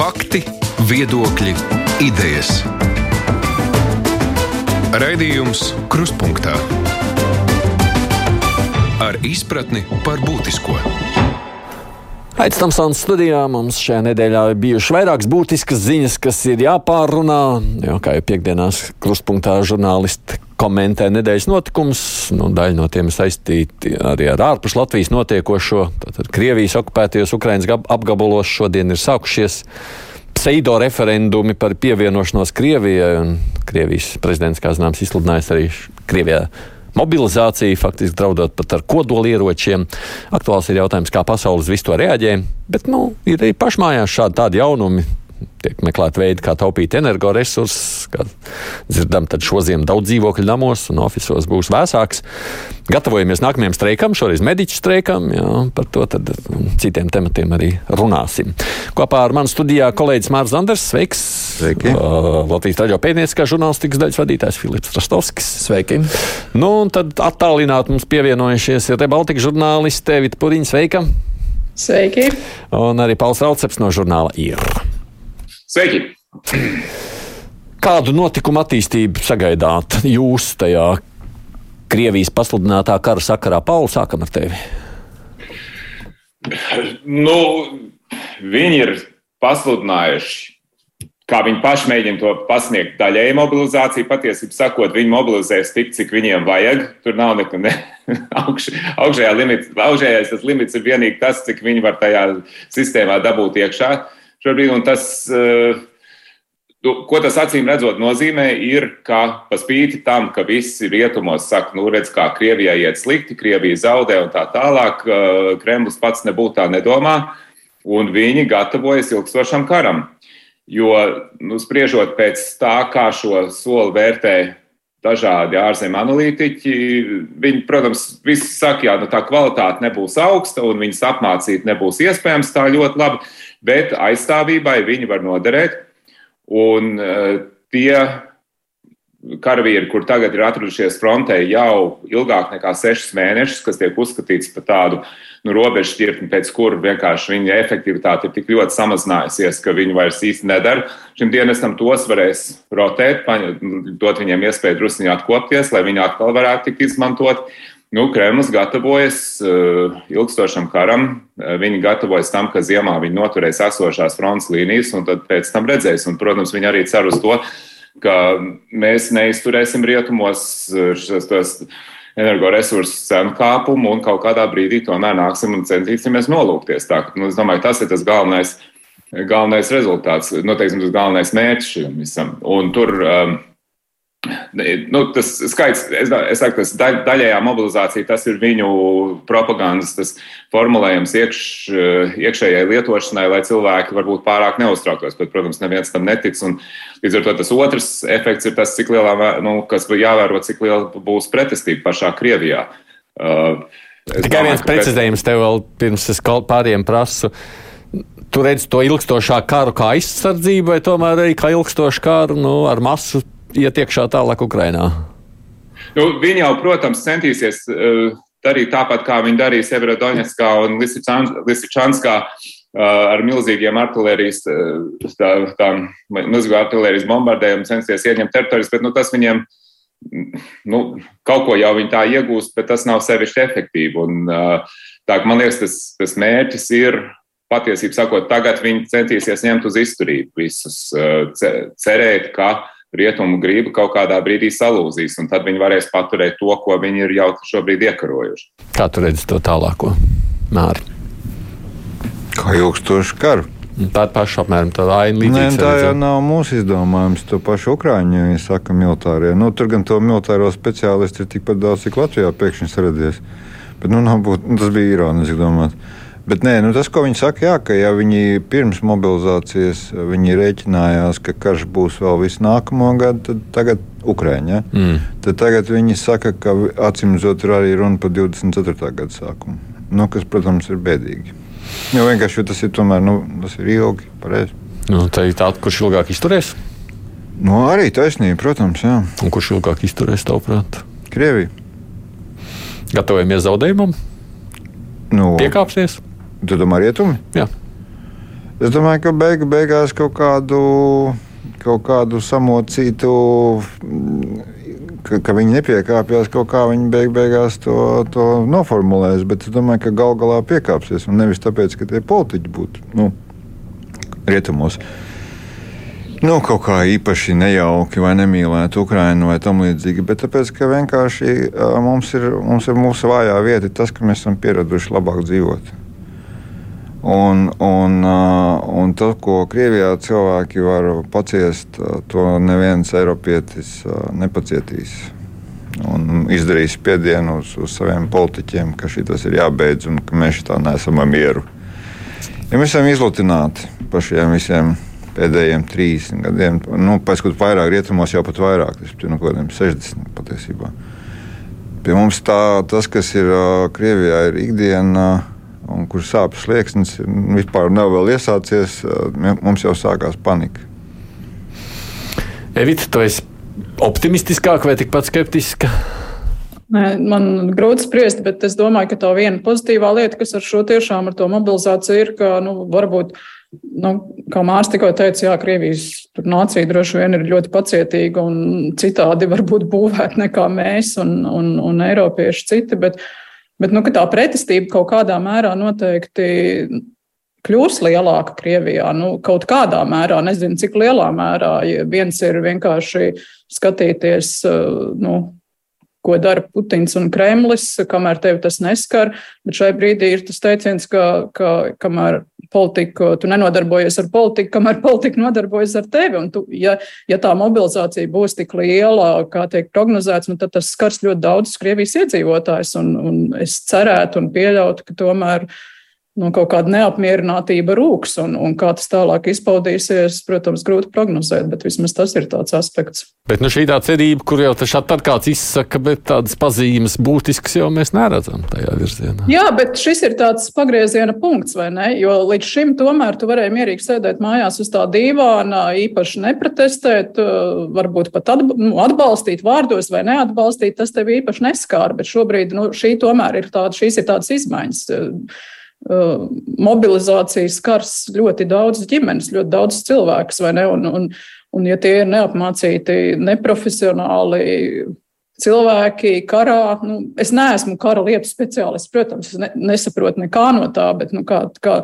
Fakti, viedokļi, idejas. Raidījums Krustpunktā ar izpratni par būtisko. Aizstamsons studijā mums šajā nedēļā ir bijušas vairākas būtiskas ziņas, kas ir jāpārunā. Jo, kā jau piekdienās krustpunktā žurnālisti komentē nedēļas notikumus. Nu, daļa no tiem saistīti arī ar ārpus Latvijas notiekošo. Tātad Krievijas okupētajos Ukraiņas apgabalos šodien ir sākušies pseido referendumi par pievienošanos Krievijai. Krievijas prezidents, kā zināms, izsludinājis arī Krievijā. Mobilizācija faktiski draudot pat ar kodolieročiem. Aktuāls ir jautājums, kā pasaules visu to reaģē. Bet nu, ir arī pašmājās šādi jaunumi tiek meklēti veidi, kā taupīt energoresursus. Kā dzirdam, tad šo ziemu daudz dzīvokļu namos un oficiālos būs vēsāks. Gatavojamies nākamajam streikam, šoreiz mediķu streikam. Jā, par to tad citiem tematiem arī runāsim. Kopā ar mani studijā kolēģis Mārcis Zanders. Sveiks! Sveiki! Uh, Latvijas raidījuma pētnieciskā žurnālistikas daļas vadītājs Filips Rastovskis. Sveiki! Nu, un tad attālināti mums pievienojušies ir Rebaltika žurnāliste Vita Puriņa. Sveika! Sveiki! Un arī Pauls Rauceps no žurnāla ir. Sveiki! Kādu notikumu attīstību sagaidāt jūs tajā Krievijas pasludinātā kara sakarā? Pauli, sākam ar tevi. Nu, viņi ir pasludinājuši, kā viņi paši mēģina to pasniegt daļēji mobilizāciju. Patiesībā sakot, viņi mobilizēs tik, cik viņiem vajag. Tur nav nekā ne, augš, augšējā limits. Augšējais tas limits ir vienīgi tas, cik viņi var tajā sistēmā dabūt iekšā. Šobrīd, un tas, uh, Ko tas acīm redzot nozīmē, ir, ka pa spīti tam, ka visi rietumos saka, nu, redz, kā Krievijai iet slikti, Krievija zaudē un tā tālāk, Kremlis pats nebūtu tā nedomā, un viņi gatavojas ilgstošam karam. Jo, nu, spriežot pēc tā, kā šo soli vērtē dažādi ārzemju analītiķi, viņi, protams, visi saka, jā, nu, tā kvalitāte nebūs augsta, un viņas apmācīt nebūs iespējams tā ļoti labi, bet aizstāvībai viņi var noderēt. Un uh, tie karavīri, kur tagad ir atradušies frontē jau ilgāk nekā sešus mēnešus, kas tiek uzskatīts par tādu nu, robežu šķirtni, pēc kura vienkārši viņa efektivitāte ir tik ļoti samazinājusies, ka viņi vairs īsti nedara. Šim dienestam tos varēs rotēt, dot viņiem iespēju druskuļi atkopties, lai viņi atkal varētu tikt izmantot. Nu, Kremlis gatavojas uh, ilgstošam karam. Uh, viņi gatavojas tam, ka ziemā viņi noturēs esošās frontes līnijas, un tad pēc tam redzēs. Un, protams, viņi arī cer uz to, ka mēs neizturēsim rietumos uh, šos energoresursu cenu kāpumu, un kaut kādā brīdī tomēr nāksim un centīsimies nolūkties. Tā, nu, es domāju, tas ir tas galvenais, galvenais rezultāts, noteikti nu, tas galvenais mērķis šim visam. Un tur um, Nu, tas skaits, es, es saku, tas daļ, daļējā mobilizācija, tas ir viņu propagandas formulējums iekš, iekšējai lietošanai, lai cilvēki varbūt pārāk neuztrauktos. Bet, protams, neviens tam netic. Un, līdz ar to tas otrs efekts ir tas, cik lielā, nu, kas jāvēro, cik liela būs pretestība pašā Krievijā. Uh, Tikai viens precizējums tev vēl pirms es pāriem prasu. Tu redzi to ilgstošā karu kā aizsardzību, vai tomēr arī kā ilgstošu karu nu, ar masu iet iekšā tālāk Ukrainā? Nu, viņi jau, protams, centīsies uh, darīt tāpat, kā viņi darīja Severodonetskā un Lisičanskā uh, ar milzīgiem artilērijas, uh, tā, tā, milzīgu artilērijas bombardējumu, censties ieņemt teritorijas, bet nu, tas viņiem nu, kaut ko jau viņi tā iegūst, bet tas nav sevišķi efektīvi. Un, uh, tā, man liekas, tas, tas mērķis ir patiesībā sakot, tagad viņi centīsies ņemt uz izturību visus, uh, cerēt, ka uh, rietumu griba kaut kādā brīdī salūzīs, un tad viņi varēs paturēt to, ko viņi ir jau šobrīd iekarojuši. Kā tu redzi to tālāko māri? Kā ilgstoši karu. Tā ir paša apmēram tāda aina līnija. Nē, tā jau nav mūsu izdomājums. To pašu Ukrāņu ja saka militārie. Nu, tur gan to militāro speciālistu ir tikpat daudz, cik Latvijā pēkšņi radies. Bet nu, būt, nu, tas bija ironiski domāt. Bet nē, nu tas, ko viņi saka, jā, ka ja viņi pirms mobilizācijas viņi rēķinājās, ka karš būs vēl visu nākamo gadu, tad tagad Ukraiņa. Ja? Mm. Tad tagad viņi saka, ka acīm redzot, ir arī runa par 24. gada sākumu. Nu, kas, protams, ir bēdīgi. Jo vienkārši jo tas ir tomēr nu, tas ir ilgi, pareizi. Nu, tā ir tāda, kurš ilgāk izturēs? Nu, arī taisnība, protams. Jā. Un kurš ilgāk izturēs, tavuprāt? Krievija. Gatavojamies zaudējumam? Nu, Piekāpsies? Tu domā, rietumi? Jā. Es domāju, ka beigu, beigās kaut kādu, kaut kādu samocītu ka, ka viņi nepiekāpjas, kaut kā viņi beig, beigās to, to noformulēs. Bet es domāju, ka gal galā piekāpsies. Un nevis tāpēc, ka tie politiķi būtu nu, rietumos. Nu, kaut kā īpaši nejauki vai nemīlētu Ukraiņu vai tam līdzīgi, bet tāpēc, ka vienkārši mums ir, mums ir mūsu vājā vieta, tas, ka mēs esam pieraduši labāk dzīvot. Un, un, un tas, ko Krievijā cilvēki var paciest, to neviens Eiropietis nepacietīs. Un izdarīs spiedienu uz, uz saviem politiķiem, ka šis ir jābeidz un ka mēs tā neesam ar mieru. Ja mēs esam izlutināti par šiem visiem pēdējiem 30 gadiem, nu, pēc tam vairāk rietumos jau pat vairāk, tas ir no kaut kādiem 60 patiesībā. Pie mums tā, tas, kas ir Krievijā, ir ikdiena un kur sāpes slieksnis vispār nav vēl iesācies, mums jau sākās panika. Evita, tu esi optimistiskāka vai tikpat skeptiska? Nē, man grūti spriest, bet es domāju, ka tā viena pozitīvā lieta, kas ar šo tiešām ar to mobilizāciju ir, ka nu, varbūt, nu, kā Mārcis tikko teica, jā, Krievijas nācija droši vien ir ļoti pacietīga un citādi varbūt būvēta nekā mēs un, un, un Eiropieši citi. Bet, uh, Bet nu, tā pretestība kaut kādā mērā noteikti kļūs lielāka Krievijā. Nu, kaut kādā mērā, nezinu, cik lielā mērā. Ja viens ir vienkārši skatīties, nu, ko dara Putins un Kremlis, kamēr tevi tas neskar. Bet šai brīdī ir tas teiciens, ka, ka kamēr politiku, tu nenodarbojies ar politiku, kamēr politika nodarbojas ar tevi. Un tu, ja, ja tā mobilizācija būs tik liela, kā tiek prognozēts, nu, tad tas skars ļoti daudzus Krievijas iedzīvotājus. Un, un es cerētu un pieļautu, ka tomēr nu, kaut kāda neapmierinātība rūks, un, un kā tas tālāk izpaudīsies, protams, grūti prognozēt, bet vismaz tas ir tāds aspekts. Bet nu, šī tā cerība, kur jau tad kāds izsaka, bet tādas pazīmes būtiskas jau mēs neredzam tajā virzienā. Jā, bet šis ir tāds pagrieziena punkts, vai ne? Jo līdz šim tomēr tu varēji mierīgi sēdēt mājās uz tā dīvāna, īpaši neprotestēt, varbūt pat nu, atbalstīt vārdos vai neatbalstīt, tas tev īpaši neskāra, bet šobrīd nu, šī tomēr ir tāda, šīs ir tādas izmaiņas Uh, mobilizācijas skars ļoti daudz ģimenes, ļoti daudz cilvēkus, vai ne? Un, un, un ja tie ir neapmācīti, neprofesionāli cilvēki karā, nu, es neesmu kara lietu speciālists, protams, es ne, nesaprotu nekā no tā, bet nu, kā, kā,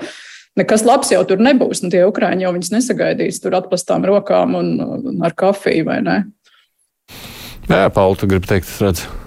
nekas labs jau tur nebūs. Un tie ukrāņi jau viņus nesagaidīs tur atplastām rokām un, un ar kafiju, vai ne? Jā, Pauli, tu gribi teikt, es redzu.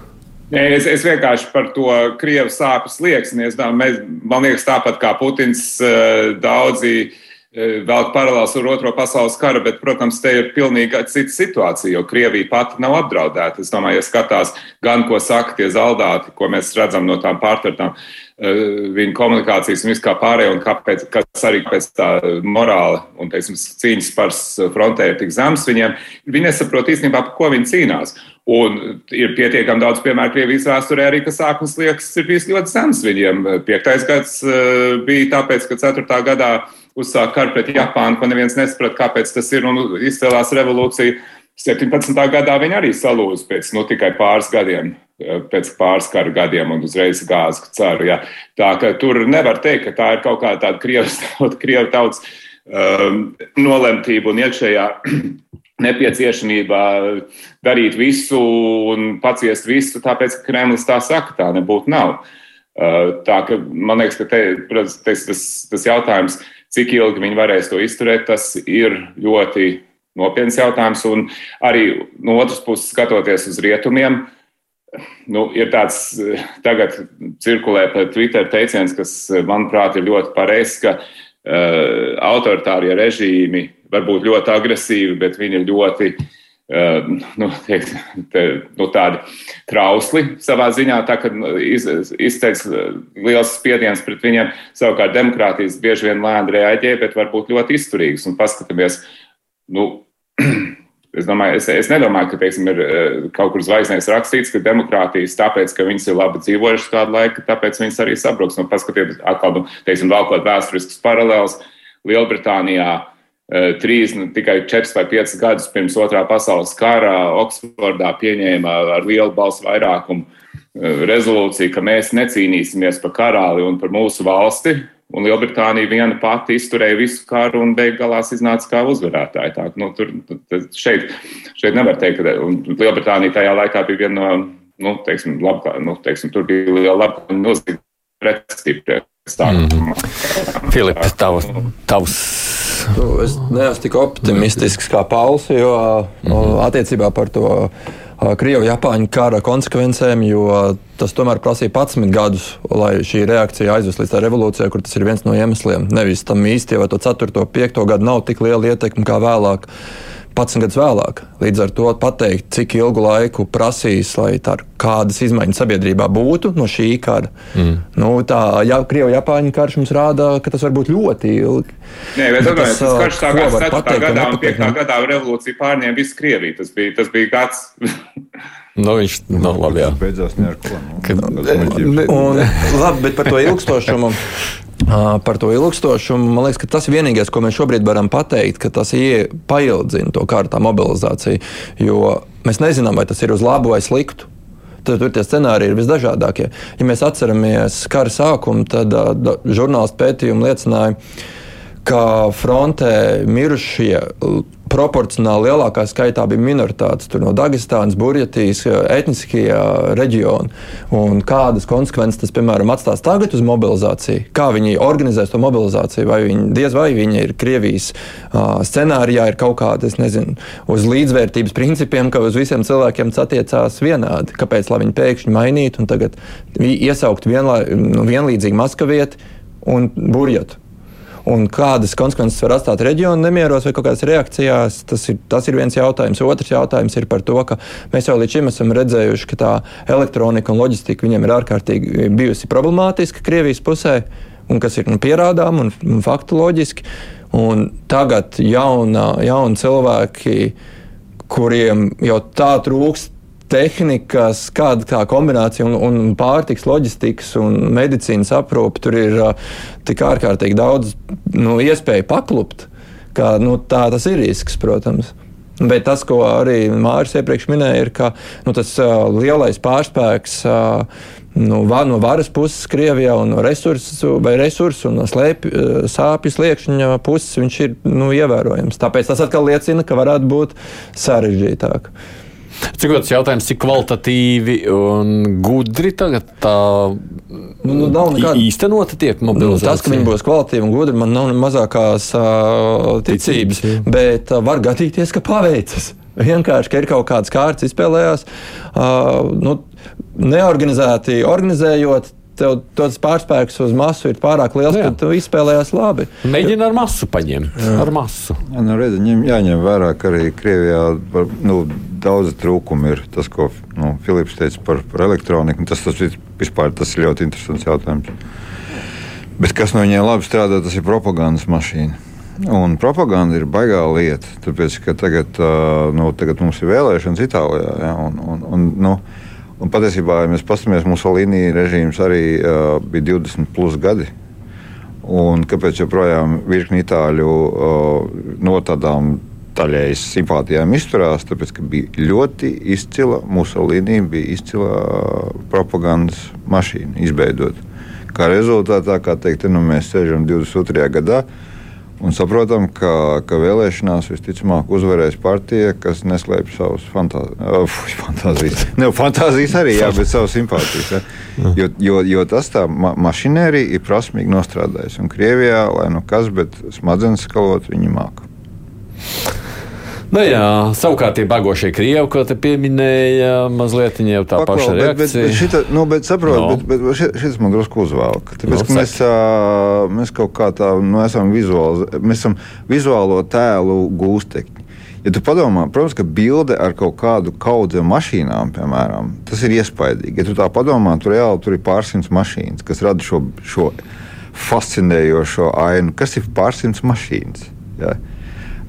Nē, es, es vienkārši par to krievu sāpes slieksni. Mēs, man liekas, tāpat kā Putins, eh, daudzi eh, vēl paralēls ar Otro pasaules karu, bet, protams, te ir pilnīgi cita situācija, jo Krievija pati nav apdraudēta. Es domāju, ja skatās gan, ko saka tie zaldāti, ko mēs redzam no tām pārtvertām eh, viņa komunikācijas un vispār pārējo, un kāpēc, kas arī pēc tā morāla un teiksim, cīņas par frontē ir tik zems viņiem, viņi nesaprot īstenībā, par ko viņi cīnās. Un ir pietiekami daudz piemēru Krievijas vēsturē arī, ka sākums liekas ir bijis ļoti zems viņiem. Piektais gads uh, bija tāpēc, ka ceturtā gadā uzsāka karu pret Japānu, ko neviens nesaprata, kāpēc tas ir un izcēlās revolūcija. 17. gadā viņi arī salūza pēc nu, tikai pāris gadiem, eh, pēc pāris kara gadiem un uzreiz gāza ceru. Ja. Tā ka tur nevar teikt, ka tā ir kaut kāda tāda krievu tautas um, nolemtība un iekšējā nepieciešamība darīt visu un paciest visu, tāpēc, ka Kremlis tā saka, tā nebūtu nav. Uh, tā ka man liekas, ka te, tas, tas, tas jautājums, cik ilgi viņi varēs to izturēt, tas ir ļoti nopietns jautājums. Un arī no otras puses, skatoties uz rietumiem, nu, ir tāds tagad cirkulē pa Twitter teiciens, kas, manuprāt, ir ļoti pareizs, ka uh, autoritārie režīmi var būt ļoti agresīvi, bet viņi ir ļoti uh, nu, teikt, te, nu, tādi trausli savā ziņā. Tā kā nu, iz, izteiks liels spiediens pret viņiem, savukārt demokrātijas bieži vien lēni reaģē, bet var būt ļoti izturīgas. Un paskatāmies, nu, Es, domāju, es, es nedomāju, ka teiksim, ir kaut kur zvaigznēs rakstīts, ka demokrātijas, tāpēc, ka viņas ir labi dzīvojušas kādu laiku, tāpēc viņas arī sabruks. Nu, paskatieties, atkal, nu, teiksim, valkot vēsturiskas paralēlas. Lielbritānijā Eh, trīs, nu, tikai četrus vai piecus gadus pirms otrā pasaules kara Oksfordā pieņēma ar lielu balsu vairākumu eh, rezolūciju, ka mēs necīnīsimies par karali un par mūsu valsti. Un Lielbritānija viena pati izturēja visu karu un beig galās iznāca kā uzvarētāja. Tā, nu, tur, šeit, šeit nevar teikt, ka Lielbritānija tajā laikā bija viena no, nu, teiksim, labā, nu, teiksim, tur bija liela laba nozīme pretestība. Mm -hmm. Filip, tavs, tavs Nu, es neesmu tik optimistisks kā Pauls, jo mm -hmm. attiecībā par to Krievu-Japāņu kara konsekvencēm, jo tas tomēr prasīja 11 gadus, lai šī reakcija aizvest līdz tā revolūcijai, kur tas ir viens no iemesliem. Nevis tam īsti jau to 4. un 5. gadu nav tik liela ietekme kā vēlāk. 11 gadus vēlāk. Līdz ar to pateikt, cik ilgu laiku prasīs, lai kādas izmaiņas sabiedrībā būtu no šī kara. Mm. Nu, tā ja, Krievija-Japāņu karš mums rāda, ka tas var būt ļoti ilgi. Nē, bet tas, tas karš sākās 4. gadā un 5. gadā revolūcija pārņēma visu Krieviju. Tas bija, tas bija gads. Nu, viņš nav nu, labi. Jā. Beidzās ne ar ko. Nu, Kad, un, labi, bet par to ilgstošumu. Par to ilgstošumu man liekas, tas ir vienīgais, ko mēs šobrīd varam pateikt, ka tas paildzina to kārtā mobilizāciju. Jo mēs nezinām, vai tas ir uz labu vai sliktu. Tad, tur tie scenāriji ir visdažādākie. Ja mēs atceramies kara sākumu, tad uh, žurnālistu pētījumi liecināja, ka frontē mirušie proporcionāli lielākā skaitā bija minoritātes no Dagestānas, Burjatijas, etniskie reģioni. Un kādas konsekvences tas, piemēram, atstās tagad uz mobilizāciju? Kā viņi organizēs to mobilizāciju? Vai viņi diez vai viņi ir Krievijas uh, scenārijā, ir kaut kāda, es nezinu, uz līdzvērtības principiem, ka uz visiem cilvēkiem tas attiecās vienādi. Kāpēc viņi pēkšņi mainītu un tagad iesaukt vienlā, nu, vienlīdzīgi Maskavieti un Burjatu? Un kādas konsekvences var atstāt reģionu nemieros vai kaut kādās reakcijās, tas ir, tas ir viens jautājums. Otrs jautājums ir par to, ka mēs jau līdz šim esam redzējuši, ka tā elektronika un loģistika viņiem ir ārkārtīgi bijusi problemātiska Krievijas pusē, un kas ir nu, pierādām un, un faktoloģiski. Un tagad jauna, jauni cilvēki, kuriem jau tā trūkst tehnikas, kāda tā kombinācija un, un pārtiks, loģistikas un medicīnas aprūpe tur ir uh, tik ārkārtīgi daudz nu, iespēju paklupt, ka nu, tā tas ir risks, protams. Bet tas, ko arī Mārcis iepriekš minēja, ir, ka nu, tas uh, lielais pārspēks uh, nu, va, no varas puses Krievijā un no resursu, resursu un no slēpju, uh, sāpju sliekšņa puses ir nu, ievērojams. Tāpēc tas atkal liecina, ka varētu būt sarežģītāk. Cik tas jautājums, cik kvalitatīvi un gudri tagad tā nu, nu, nav nekāda īstenota tiek mobilizēta? Nu, tas, ka viņi būs kvalitīvi un gudri, man nav mazākās uh, ticības, ticības bet uh, var gadīties, ka paveicas. Vienkārši, ka ir kaut kādas kārtas izspēlējās, uh, nu, neorganizēti organizējot, tev tas pārspēks uz masu ir pārāk liels, ka tu izspēlējies labi. Mēģini ar masu paņemt. Ar masu. Jā, nu, redz, ņem, jāņem vērā, ka arī Krievijā nu, daudz trūkumu ir. Tas, ko nu, Filips teica par, par elektroniku, tas, tas, vispār, tas ir ļoti interesants jautājums. Bet kas no viņiem labi strādā, tas ir propagandas mašīna. Un propaganda ir baigā lieta. Tāpēc, ka tagad, nu, tagad mums ir vēlēšanas Itālijā. Ja, un, un, un, nu, Un patiesībā, ja mēs paskatāmies, mūsu līnija režīms arī uh, bija 20 plus gadi. Un kāpēc joprojām virkni itāļu uh, no tādām daļējas simpātijām izturās? Tāpēc, ka bija ļoti izcila, mūsu līnija bija izcila propagandas mašīna izveidota. Kā rezultātā, kā teikt, nu, mēs sēžam 22. gadā. Un saprotam, ka, ka vēlēšanās visticamāk uzvarēs partija, kas neslēpj savas fantāzi uh, fantāzijas. Ne, fantāzijas arī, jā, bet savas simpātijas. Ja? Jo, jo, jo tas tā ma mašinērija ir prasmīgi nostrādājusi. Un Krievijā, lai nu kas, bet smadzenes skalot viņi māca. Nu, jā, savukārt tie bagošie krievi, ko te pieminēja, mazliet jau tā Paklau, paša reakcija. Bet, bet, šita, nu, bet saprot, no. bet, bet šis man drusku uzvelk. Tāpēc, no, mēs, mēs kaut kā tā, nu, esam vizuāli, mēs esam vizuālo tēlu gūstekņi. Ja tu padomā, protams, ka bilde ar kaut kādu kaudzēm mašīnām, piemēram, tas ir iespaidīgi. Ja tu tā padomā, tur reāli tur ir pārsimts mašīnas, kas rada šo, šo fascinējošo ainu. Kas ir pārsimts mašīnas? Ja?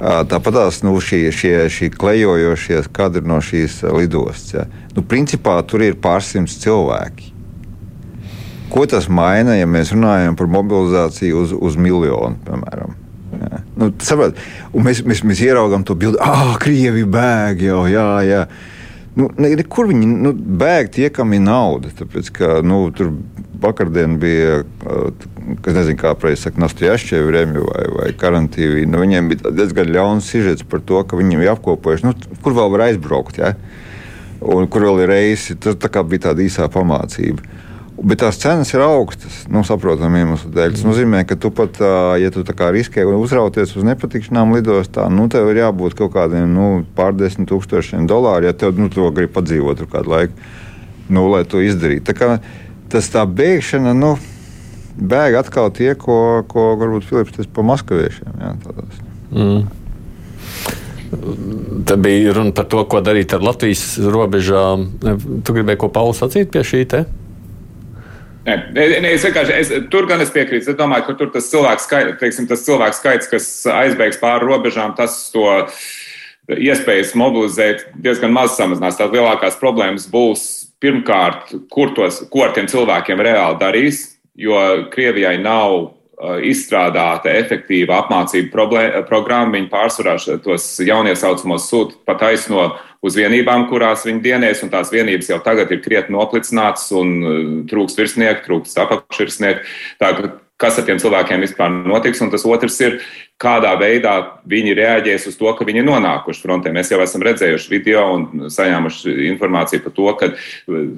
Tāpat nu, šie, šie, šie klejojošie kadri no šīs lidostas. Ja. Nu, principā tur ir pārsimts cilvēki. Ko tas maina, ja mēs runājam par mobilizāciju uz, uz miljonu, piemēram? Ja. Nu, saprot, mēs, mēs, mēs ieraugām to bildi, ah, krievi bēg jau, jā, jā. Nu, ne, kur viņi nu, bēg tie, kam ir nauda? Tāpēc, ka, nu, tur vakardien bija uh, kas nezinu, kā preiz saka, Nastijašķievi, Remju vai, vai Karantīvi, nu, viņiem bija diezgan ļauns sižets par to, ka viņi ir apkopojuši, nu, kur vēl var aizbraukt, ja? un kur vēl ir reisi. Tas tā bija tāda īsā pamācība. Bet tās cenas ir augstas, nu, saprotamiem iemeslu dēļ. Tas nozīmē, ka tu pat, ja tu riskē uzrauties uz nepatikšanām lidostā, nu, tev ir jābūt kaut kādiem nu, pārdesmit tūkstošiem dolāru, ja tev nu, to grib padzīvot kādu laiku, nu, lai to izdarītu. Tā kā, tas tā bēgšana, nu, bēg atkal tie, ko, ko varbūt Filips teica par maskaviešiem. Jā, tādās. mm. Te bija runa par to, ko darīt ar Latvijas robežām. Tu gribēji ko Pauls sacīt pie šī te? Nē, nē, es vienkārši es, tur gan es piekrītu. Es domāju, ka tur tas cilvēks, skait, teiksim, tas cilvēks skaits, kas aizbēgs pāri robežām, tas to iespējas mobilizēt diezgan maz samazinās. Tās lielākās problēmas būs pirmkārt, kur tos, ko ar tiem cilvēkiem reāli darīs, jo Krievijai nav izstrādāta efektīva apmācību programma. Viņi pārsvarā tos jauniesaucamos sūta pa taisno uz vienībām, kurās viņi dienēs, un tās vienības jau tagad ir krietni noplicinātas un trūks virsnieku, trūks apakšvirsnieku. Kas ar tiem cilvēkiem vispār notiks? Un tas otrs ir, kādā veidā viņi reaģēs uz to, ka viņi ir nonākuši frontē. Mēs jau esam redzējuši video un saņēmuši informāciju par to, ka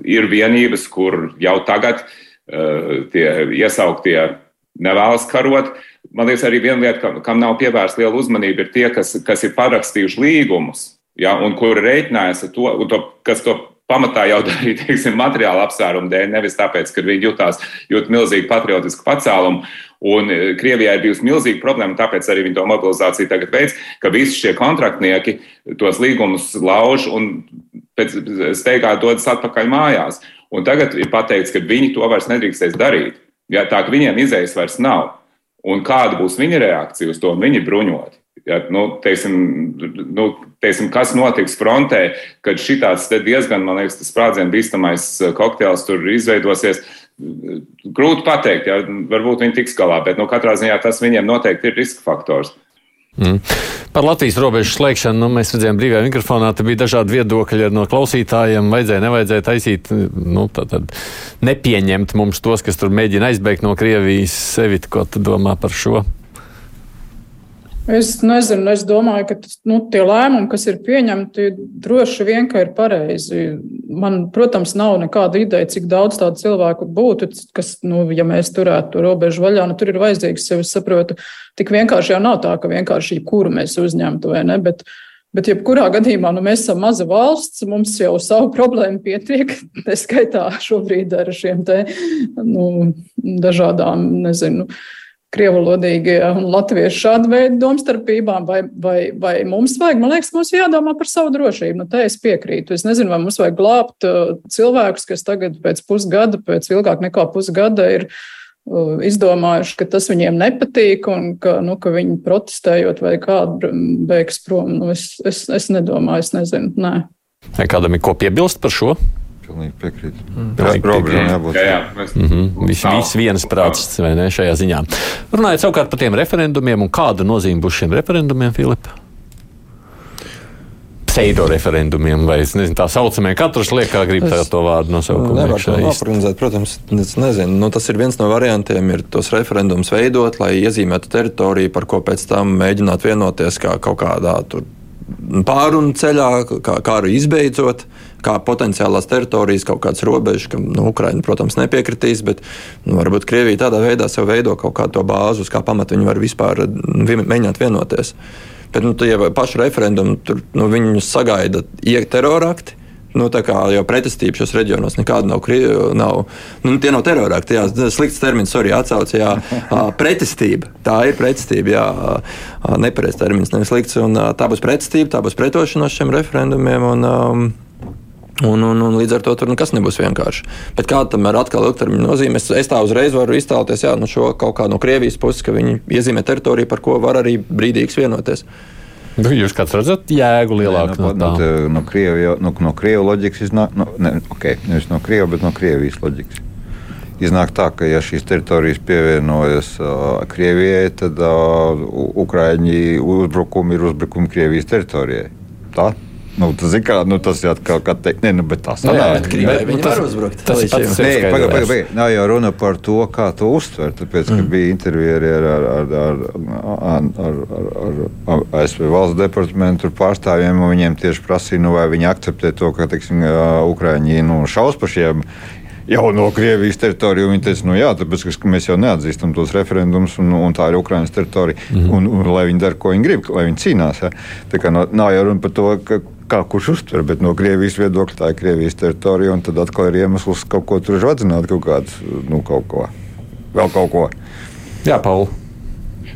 ir vienības, kur jau tagad uh, tie iesauktie nevēlas karot. Man liekas, arī viena lieta, kam, kam nav pievērsta liela uzmanība, ir tie, kas, kas ir parakstījuši līgumus, ja, un kuri rēķinājas ar to, to, kas to pamatā jau darīja, teiksim, materiāla apsvērumu dēļ, nevis tāpēc, ka viņi jutās, jūt milzīgu patriotisku pacēlumu. Un e, Krievijā ir bijusi milzīga problēma, tāpēc arī viņi to mobilizāciju tagad veids, ka visi šie kontraktnieki tos līgumus lauž un pēc steigā dodas atpakaļ mājās. Un tagad ir pateikts, ka viņi to vairs nedrīkstēs darīt. Ja, tā ka viņiem izējas vairs nav. Un kāda būs viņa reakcija uz to? Viņi bruņoti. Ja, nu, teiksim, nu, teiksim, kas notiks frontē, kad šis diezgan, man liekas, sprādzienu bīstamais eh, kokteils tur izveidosies. Grūti pateikt, ja, varbūt viņi tiks galā, bet nu, katrā ziņā tas viņiem noteikti ir riska faktors. Mm. Par Latvijas robežu slēgšanu nu, mēs redzējām brīvajā mikrofonā. Tur bija dažādi viedokļi no klausītājiem. Vajadzēja, nevajadzēja taisīt, nu, tātad nepieņemt mums tos, kas tur mēģina aizbēgt no Krievijas. Sevi, ko tu domā par šo? Es nezinu, es domāju, ka nu, tie lēmumi, kas ir pieņemti, droši vien ir pareizi. Man, protams, nav nekāda ideja, cik daudz tādu cilvēku būtu, kas, nu, ja mēs turētu to robežu vaļā, nu, tur ir vajadzīgs, sevi saprotu. Tik vienkārši jau nav tā, ka vienkārši jebkuru mēs uzņemtu, vai ne? Bet, Bet, jebkurā gadījumā, nu, mēs esam maza valsts, mums jau savu problēmu pietiek. Tā skaitā šobrīd ar šiem te, nu, dažādām, nezinu, krievulodīgie un latviešu šādu veidu domstarpībām, vai, vai, vai mums vajag, man liekas, mums jādomā par savu drošību. Nu, te es piekrītu. Es nezinu, vai mums vajag glābt uh, cilvēkus, kas tagad pēc pusgada, pēc ilgāk nekā pusgada ir uh, izdomājuši, ka tas viņiem nepatīk un ka, nu, ka viņi protestējot vai kādu beigs prom. Nu, es, es, es nedomāju, es nezinu. Nē. Kādam ir ko piebilst par šo? Pilnīgi piekrītu. Mm. Tā ir problēma. Jābūt. Jā, jā, mēs... mm -hmm. Viss vis viens prāts vai ne šajā ziņā. Runājot savukārt par tiem referendumiem un kāda nozīme būs šiem referendumiem, Filipa? pseido referendumiem, vai nezinu, tā saucamie. Katrs liek, kā grib es to vārdu nosaukt. Nevar to noorganizēt, protams. Nezinu, nu, tas ir viens no variantiem, ir tos referendumus veidot, lai iezīmētu teritoriju, par ko pēc tam mēģināt vienoties kā kaut kādā tur pārunu ceļā, kā, kā arī izbeidzot, kā potenciālās teritorijas, kaut kādas robežas, kam nu, Ukraina, protams, nepiekritīs, bet nu, varbūt Krievija tādā veidā sev veido kaut kādu bāzi, uz kā pamata viņi var vispār mēģināt vienoties. Bet, nu, ja pašu referendumu tur nu, viņus sagaida terrorakti, Nu, tā kā jau pretestība šos reģionos nekāda nav. nav nu, tie nav terorakti, jā, slikts termins, sorry, atsauce, jā, pretestība. Tā ir pretestība, jā, nepareizs termins, nevis slikts. Un, tā būs pretestība, tā būs pretošanās šiem referendumiem. Un, um, Un, un, un līdz ar to tur nekas nebūs vienkārši. Bet kāda tam ir atkal ilgtermiņa nozīme? Es, es tā uzreiz varu iztēloties, jā, nu šo kaut kā no Krievijas puses, ka viņi iezīmē teritoriju, par ko var arī brīdīgs vienoties. Nu, jūs kāds redzat jēgu lielāku no, no, no, no, Krievija, no, no Krievijas loģikas iznāk, no, ne, okay, nevis no Krievijas, bet no Krievijas loģikas. Iznāk tā, ka ja šīs teritorijas pievienojas uh, Krievijai, tad uh, Ukraiņi uzbrukumi ir uzbrukumi Krievijas teritorijai. Tā? Nu, tas, kā, nu, tas ir atkal kā teikt, ne, nu, bet tas Nu, jā, sanāk. bet Krievijai Bet, viņi nu, tas- var uzbrukt. tas ir pats Nē, pagaid, pagaid, pagaid. Nav jau runa par to, kā to uztver. Tāpēc, ka mm. bija intervija arī ar, ar, ar, ar, ar, ar, ar, ar ASV valsts departamentu pārstāvjiem. un Viņiem tieši prasīja, nu, vai viņi akceptē to, ka teiksim, Ukraiņi nu, šaus par šiem jauno Krievijas teritoriju. Viņi teica, nu jā, tāpēc ka mēs jau neatzīstam tos referendumus, un, un tā ir Ukraiņas teritorija. Mm -hmm. un, un, lai viņi dara, ko viņi grib, lai viņi cīnās. Ja? Tā kā nav, nav jau runa par to, ka, kā kurš uztver, bet no Krievijas viedokļa tā ir Krievijas teritorija, un tad atkal ir iemesls kaut ko tur vadzināt, kaut kādu, nu, kaut ko, vēl kaut ko. Jā, Pauli.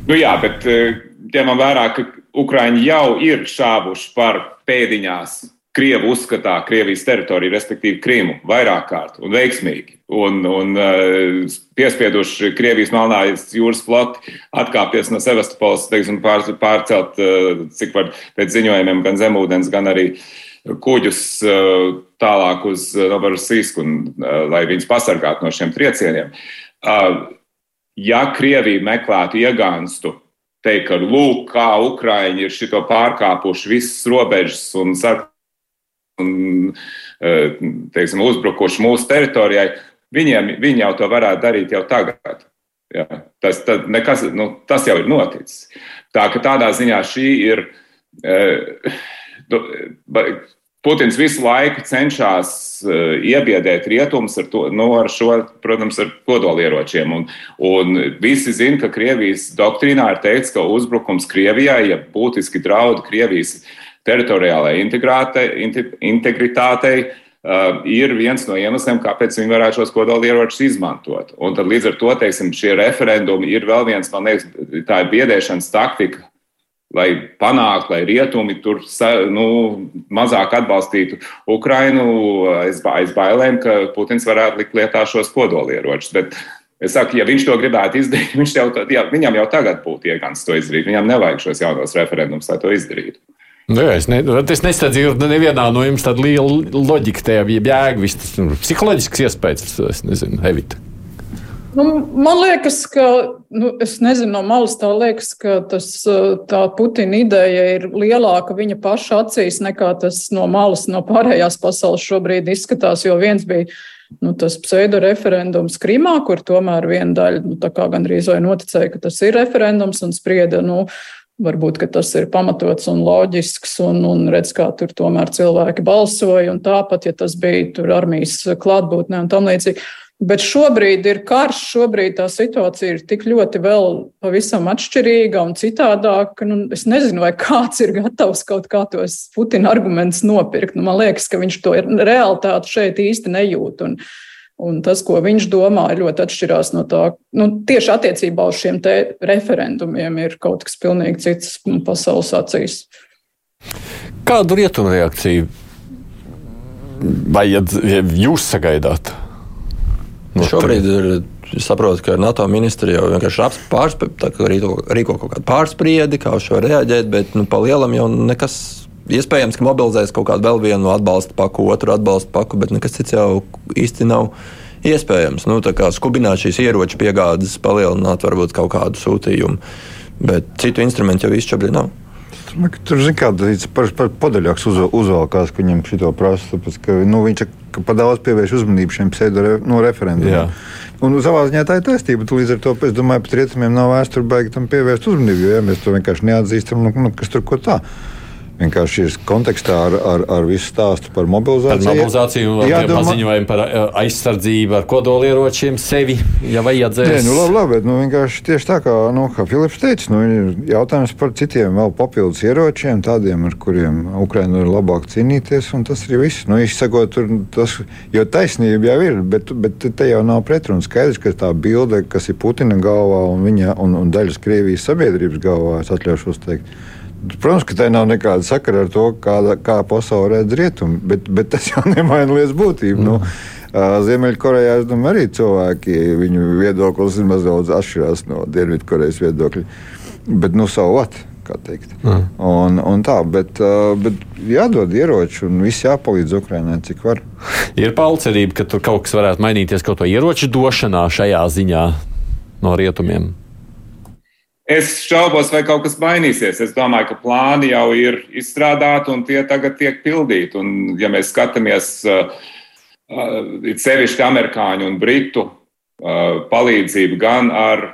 Nu jā, bet eh, ņemam vērā, ka Ukraiņi jau ir šāvuši par pēdiņās Krievu uzskatā Krievijas teritoriju, respektīvi Krimu, vairāk kārt un veiksmīgi. Un, un uh, piespieduši Krievijas Melnās jūras floti atkāpties no Sevastopols, teiksim, pār, pārcelt, uh, cik var pēc ziņojumiem, gan zemūdens, gan arī kuģus uh, tālāk uz Novorossijsku, lai viņus pasargātu no šiem triecieniem. Ja Krievija meklētu iegānstu, teikt, ka lūk, kā Ukraiņi ir šito pārkāpuši visas robežas un sarkanās un teiksim, uzbrukuši mūsu teritorijai, viņiem, viņi jau to varētu darīt jau tagad. Jā, tas, tas, nekas, nu, tas jau ir noticis. Tā ka tādā ziņā šī ir. Putins visu laiku cenšas iebiedēt rietumus ar, to, nu, ar šo, protams, ar kodolieročiem. Un, un visi zina, ka Krievijas doktrīnā ir teikts, ka uzbrukums Krievijai, ja būtiski draudi Krievijas teritoriālajai integritātei uh, ir viens no iemesliem, kāpēc viņi varētu šos kodolieročus izmantot. Un tad līdz ar to teiksim, šie referendumi ir vēl viens, man liekas, tā ir biedēšanas taktika. Lai panāktu, lai rietumi tur nu, mazāk atbalstītu Ukrainu aiz, aiz bailēm, ka Putins varētu likt lietā šos kodolieročus. Bet es saku, ja viņš to gribētu izdarīt, jau, jā, viņam jau tagad būtu iegans to izdarīt. Viņam nevajag šos jaunos referendumus, lai to izdarītu. Nu, jā, es, ne, es nestādzīju nevienā no jums tādu lielu loģiku, tajā bija jēga, viss tas nu, psiholoģisks iespējas, es nezinu, Evita. Nu, man liekas, ka, nu, es nezinu, no malas tā liekas, ka tas, tā Putina ideja ir lielāka viņa paša acīs nekā tas no malas, no pārējās pasaules šobrīd izskatās, jo viens bija nu, tas pseido referendums Krimā, kur tomēr viena daļa nu, gandrīz vai noticēja, ka tas ir referendums un sprieda, nu, Varbūt tas ir pamatots un loģisks, un, un redz, kā tur tomēr cilvēki balsoja. Tāpat, ja tas bija tur armijas klātbūtnē un tam līdzīgi. Bet šobrīd ir karš, šobrīd tā situācija ir tik ļoti vēl pavisam atšķirīga un citādāka. Nu, es nezinu, vai kāds ir gatavs kaut kā tos Putina argumentus nopirkt. Nu, man liekas, ka viņš to realitāti šeit īsti nejūt. Un, Un tas, ko viņš domā, ļoti atšķirās no tā. Nu, tieši attiecībā uz šiem referendumiem ir kaut kas pilnīgi cits pasaules acīs. Kādu rietumu reakciju vai jūs sagaidāt? No Šobrīd ir. Es saprotu, ka NATO ministri jau vienkārši pārspē, rīko, rīko kaut kādu pārspriedi, kā uz šo reaģēt, bet nu, pa lielam jau nekas iespējams, ka mobilizēs kaut kādu vēl vienu atbalsta paku, otru atbalsta paku, bet nekas cits jau īsti nav iespējams. Nu, skubināt šīs ieroču piegādes, palielināt varbūt kaut kādu sūtījumu, bet citu instrumentu jau īsti šobrīd nav. Tur zina, kāda par, par podaļāks uz, uzvalkās, ka viņam šito prasa. Tāpēc, ka, nu, viņš ka pa daudz pievērš uzmanību šiem pseido re, no referendumiem. Un savā ziņā tā ir taisnība. Līdz ar to es domāju, ka rietumiem nav vēsture baigi tam pievērst uzmanību. Jo ja mēs to vienkārši neatzīstam, nu, nu, kas tur ko tādu vienkārši ir kontekstā ar, ar, ar visu stāstu par mobilizāciju. Par mobilizāciju Jādomā... paziņojumu par aizsardzību ar kodolieročiem sevi, ja vajadzēs. Nē, nu labi, labi, bet nu, vienkārši tieši tā kā, nu, kā Filips teica, nu, ir jautājums par citiem vēl papildus ieročiem, tādiem, ar kuriem Ukraina ir labāk cīnīties, un tas ir viss. Nu, izsakot, tur, tas, jo taisnība jau ir, bet, bet te jau nav pretruna. Skaidrs, ka tā bilde, kas ir Putina galvā un, viņa, un, un daļas Krievijas sabiedrības galvā, es atļaušos teikt, Protams, ka tai nav nekāda sakara ar to, kāda, kā pasaule redz rietumu, bet, bet tas jau nemaina lietas būtību. Nu, mm. Nu, Ziemeļkorejā domāju, arī cilvēki, viņu viedoklis ir mazliet atšķirās no Dienvidkorejas viedokļa. Bet nu savu vatu. Mm. Un, un tā, bet, bet jādod ieroči un viss jāpalīdz Ukraiņai, cik var. Ir palcerība, ka tur kaut kas varētu mainīties kaut ko ieroču došanā šajā ziņā no rietumiem. Es šaubos, vai kaut kas mainīsies. Es domāju, ka plāni jau ir izstrādāti un tie tagad tiek pildīti. Un, ja mēs skatāmies, uh, uh, sevišķi amerikāņu un britu uh, palīdzību gan ar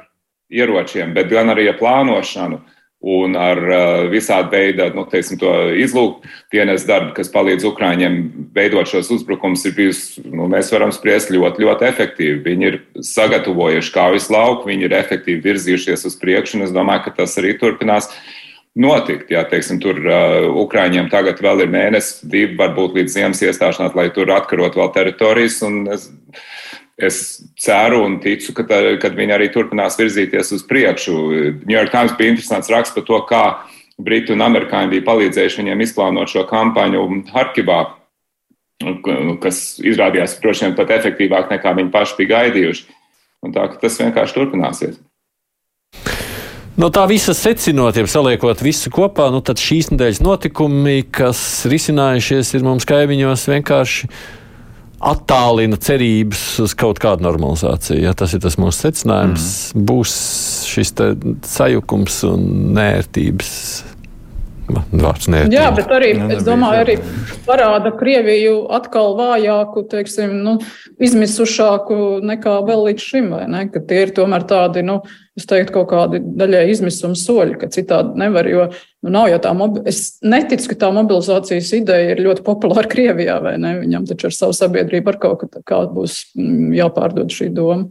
ieročiem, bet gan arī ar plānošanu un ar uh, visādi veidu nu, teiksim, izlūkdienas darbu, kas palīdz Ukrāņiem veidot šos uzbrukumus, ir bijusi, nu, mēs varam spriest, ļoti, ļoti efektīvi. Viņi ir sagatavojuši kaujas lauku, viņi ir efektīvi virzījušies uz priekšu, un es domāju, ka tas arī turpinās. Notikt, jā, teiksim, tur uh, Ukrāņiem tagad vēl ir mēnesis, divi, varbūt līdz ziemas iestāšanās, lai tur atkarot vēl teritorijas. Es, es ceru un ticu, ka, tā, ka viņi arī turpinās virzīties uz priekšu. New York Times bija interesants raksts par to, kā Briti un Amerikāņi bija palīdzējuši viņiem izplānot šo kampaņu Harkivā, kas izrādījās droši vien pat efektīvāk nekā viņi paši bija gaidījuši. Un tā, tas vienkārši turpināsies. No tā visa secinot, ja saliekot visu kopā, nu tad šīs nedēļas notikumi, kas risinājušies, ir mums kaimiņos vienkārši attālina cerības uz kaut kādu normalizāciju. Ja tas ir tas mūsu secinājums, mm. būs šis sajukums un nērtības. Vārds nērtības. Jā, bet arī, ne, es domāju, arī parāda Krieviju atkal vājāku, teiksim, nu, izmisušāku nekā vēl līdz šim, vai ne? Ka tie ir tomēr tādi, nu, es teiktu, kaut kādi daļai izmisuma soļi, ka citādi nevar, jo nu, nav jau tā, mobi... es neticu, ka tā mobilizācijas ideja ir ļoti populāra Krievijā, vai ne? Viņam taču ar savu sabiedrību ar kaut kā, kā būs mm, jāpārdod šī doma.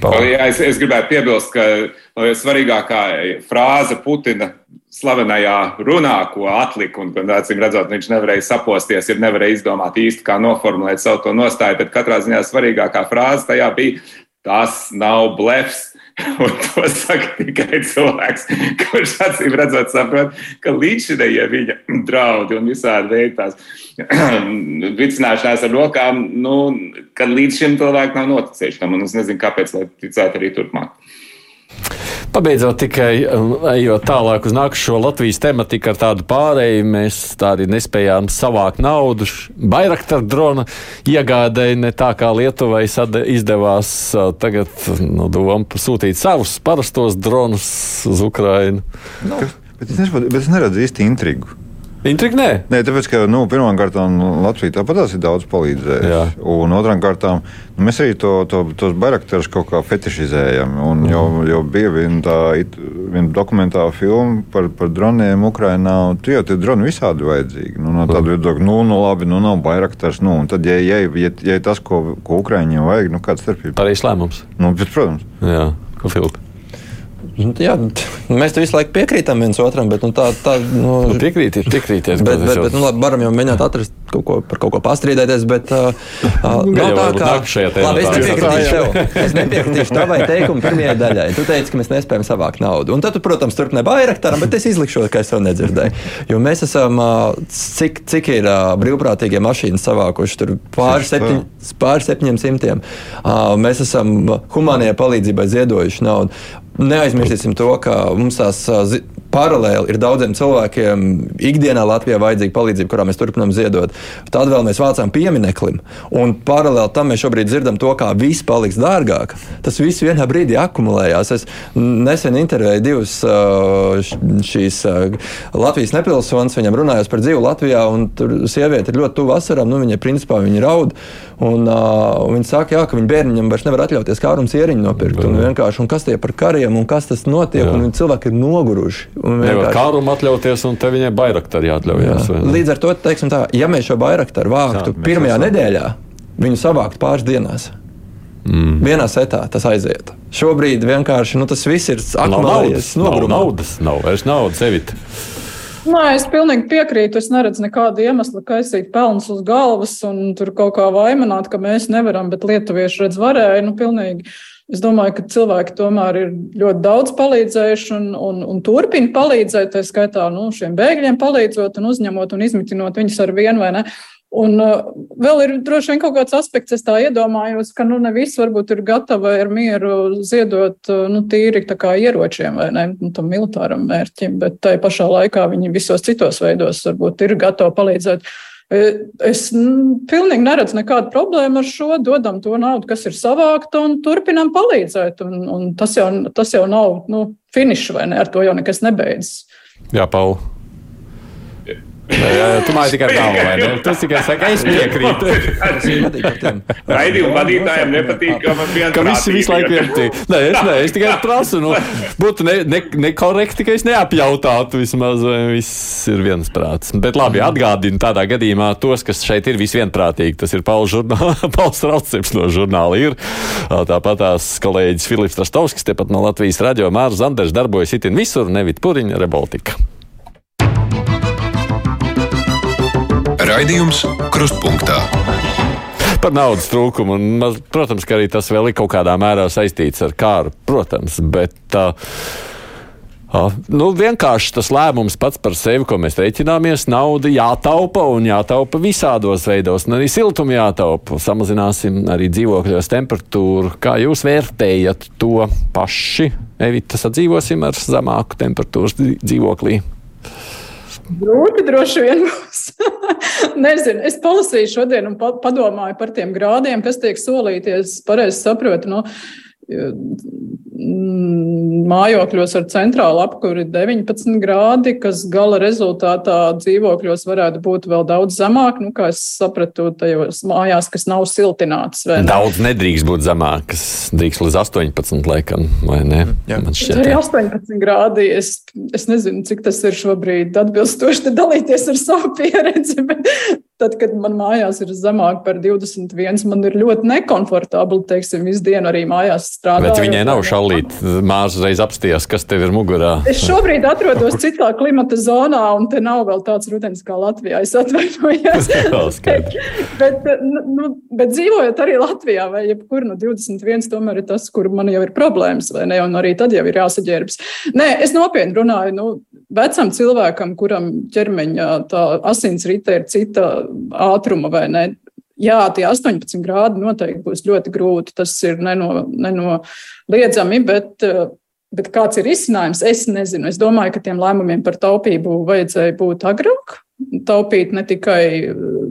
Jā, es, es gribētu piebilst, ka svarīgākā frāze Putina slavenajā runā, ko atlika, un, acīm redzot, viņš nevarēja saposties, ja nevarēja izdomāt īsti, kā noformulēt savu to nostāju, bet katrā ziņā svarīgākā frāze tajā bija: tas nav blefs. Un to saka tikai cilvēks, kurš acīm redzot, saprot, ka līdzinējie viņa draudi un visādi veidi tās vicināšanās ar rokām, nu, ka līdz šim cilvēkam nav noticējuši tam. Un es nezinu, kāpēc, lai ticētu arī turpmāk. Pabeidzot tikai um, ejot tālāk uz nākušo Latvijas tematiku ar tādu pārēju, mēs tādi nespējām savākt naudu. Bairaktar drona iegādēja ne tā kā Lietuvai izdevās tagad nu, doma sūtīt savus parastos dronus uz Ukrainu. No. Bet es, nesaprotu, bet es neredzu īsti intrigu. Intriga nē. Tāpēc, ka nu, pirmkārt Latvija tāpat ir daudz palīdzējusi. Un otrām kārtām nu, mēs arī to, to, tos barakterus kaut kā fetišizējam. Un jau, jau bija viena tā viena dokumentāla filma par, par droniem Ukrajinā. Tur jau tie droni visādi vajadzīgi. Nu, no tāda viedokļa, nu, nu labi, nu nav bairaksters. Nu, tad, ja, ja, ja, ja tas, ko, ko Ukraiņiem vajag, nu kāda starpība? Pareizs lēmums. Nu, bet, protams. Jā, ko Filipa? Nu, jā, mēs tam visu laiku piekrītam viens otram, bet nu, tā, tā nu, nu, piekrītiet, piekrītiet. Bet, bet, bet, nu, labi, varam jau mēģināt atrast kaut ko par kaut ko pastrīdēties, bet uh, nu, nav tā, ka labi, es nepiekritīšu tev. Es nepiekritīšu tavai teikumam pirmajai daļai. Tu teici, ka mēs nespējam savākt naudu. Un tad, tu, protams, turpināji bairaktaram, bet es izlikšu, ka es to nedzirdēju. Jo mēs esam, cik, cik ir brīvprātīgie mašīnas savākuši, tur pāri septiņ, pār septiņiem simtiem. Mēs esam humānajai palīdzībai ziedojuši naudu. Neaizmirsīsim to, ka mums tās paralēli ir daudziem cilvēkiem ikdienā Latvijā vajadzīga palīdzība, kurā mēs turpinām ziedot. Tad vēl mēs vācām piemineklim, un paralēli tam mēs šobrīd dzirdam to, kā viss paliks dārgāk. Tas viss vienā brīdī akumulējās. Es nesen intervēju divus šīs Latvijas nepilsonis, viņam runājot par dzīvi Latvijā, un tur sieviete ir ļoti tuvu vasaram, nu viņa principā viņa raud. Un, uh, viņi saka, jā, ka viņi bērniņam vairs nevar atļauties kārums ieriņu nopirkt. Un vienkārši, un kas tie par kariem un kas tas notiek, cilvēki ir noguruši. Nevar kārumu atļauties, un te viņai bairaktaru jāatļaujas. Līdz ar to, teiksim tā, ja mēs šo bairaktaru vāktu jā, pirmajā nedēļā, viņu savākt pāris dienās. Mm. Vienā setā tas aiziet. Šobrīd vienkārši nu, tas viss ir aktuāls. Nav naudas, nav vairs naudas, evita. Nē, es pilnīgi piekrītu. Es neredzu nekādu iemeslu kaisīt pelnus uz galvas un tur kaut kā vaimanāt, ka mēs nevaram, bet lietuvieši redz varēja. Nu, pilnīgi. Es domāju, ka cilvēki tomēr ir ļoti daudz palīdzējuši un, un, un turpina palīdzēt, tā skaitā nu, šiem bēgļiem palīdzot un uzņemot un izmitinot viņus ar vienu vai ne. Un uh, vēl ir droši vien kaut kāds aspekts, es tā iedomājos, ka nu, ne visi varbūt ir gatavi ar mieru ziedot uh, nu, tīri kā ieročiem vai ne nu, tam militāram mērķim, bet tai pašā laikā viņi visos citos veidos varbūt ir gatavi palīdzēt. Es pilnīgi neredzu nekādu problēmu ar šo. Dodam to naudu, kas ir savākta, un turpinām palīdzēt. Un, un tas, jau, tas jau nav nu, finišs, vai ne? Ar to jau nekas nebeidzas. Jā, Pauli. Jā, tu māji tikai galvu, vai ne? Tas tikai saka, es piekrītu. Raidījumu vadītājiem nepatīk, ka man viens ka visi visu laiku tie. Nē, es, nē, es tikai prasu, nu, būtu nekorekti, ne, ne ka es neapjautātu vismaz, vai viss ir viensprāts. Bet labi, atgādinu tādā gadījumā tos, kas šeit ir visvienprātīgi. Tas ir Pauls, žurnāl, Pauls Rauceps no žurnāla ir. Tāpat tās kolēģis Filips Trastovskis, tepat no Latvijas radio Mārs Zanders darbojas itin visur, nevit puriņa, Reboltika. Raidījums Krustpunktā. Par naudas trūkumu. Un, protams, ka arī tas vēl ir kaut kādā mērā saistīts ar kāru. Protams, bet. Uh, Uh, nu, vienkārši tas lēmums pats par sevi, ko mēs reiķināmies, nauda jātaupa un jātaupa visādos veidos. Un arī siltumu jātaupa. Samazināsim arī dzīvokļos temperatūru. Kā jūs vērtējat to paši? Evita, sadzīvosim ar zemāku temperatūras dzīvoklī. Grūti droši vien būs. Nezinu, es palasīju šodien un padomāju par tiem grādiem, kas tiek solīties. Pareizi saprotu, nu, mājokļos ar centrālu apkuri 19 grādi, kas gala rezultātā dzīvokļos varētu būt vēl daudz zemāk. Nu, kā es sapratu, tajos mājās, kas nav siltinātas. Ne? Daudz nedrīkst būt zemāk, kas drīkst līdz 18, laikam, vai ne? Jā, man šķiet. Arī 18 grādi. Es, es nezinu, cik tas ir šobrīd atbilstoši dalīties ar savu pieredzi, bet Tad, kad man mājās ir zemāk par 21, man ir ļoti nekomfortabli, teiksim, visu dienu arī mājās strādāt. Bet viņai nav šaulīt, mārs reiz apstījās, kas tev ir mugurā. Es šobrīd atrodos citā klimata zonā, un te nav vēl tāds rudens kā Latvijā. Es atvainojos. bet, bet, nu, bet dzīvojot arī Latvijā, vai jebkur no 21, tomēr ir tas, kur man jau ir problēmas, vai ne? Un arī tad jau ir jāsaģērbs. Nē, es nopietni runāju. Nu, vecam cilvēkam, kuram ķermeņa asinsrite ir cita ātruma vai ne. Jā, tie 18 grādi noteikti būs ļoti grūti. Tas ir neno, nenoliedzami, bet, bet kāds ir risinājums? Es nezinu. Es domāju, ka tiem lēmumiem par taupību vajadzēja būt agrāk. Taupīt ne tikai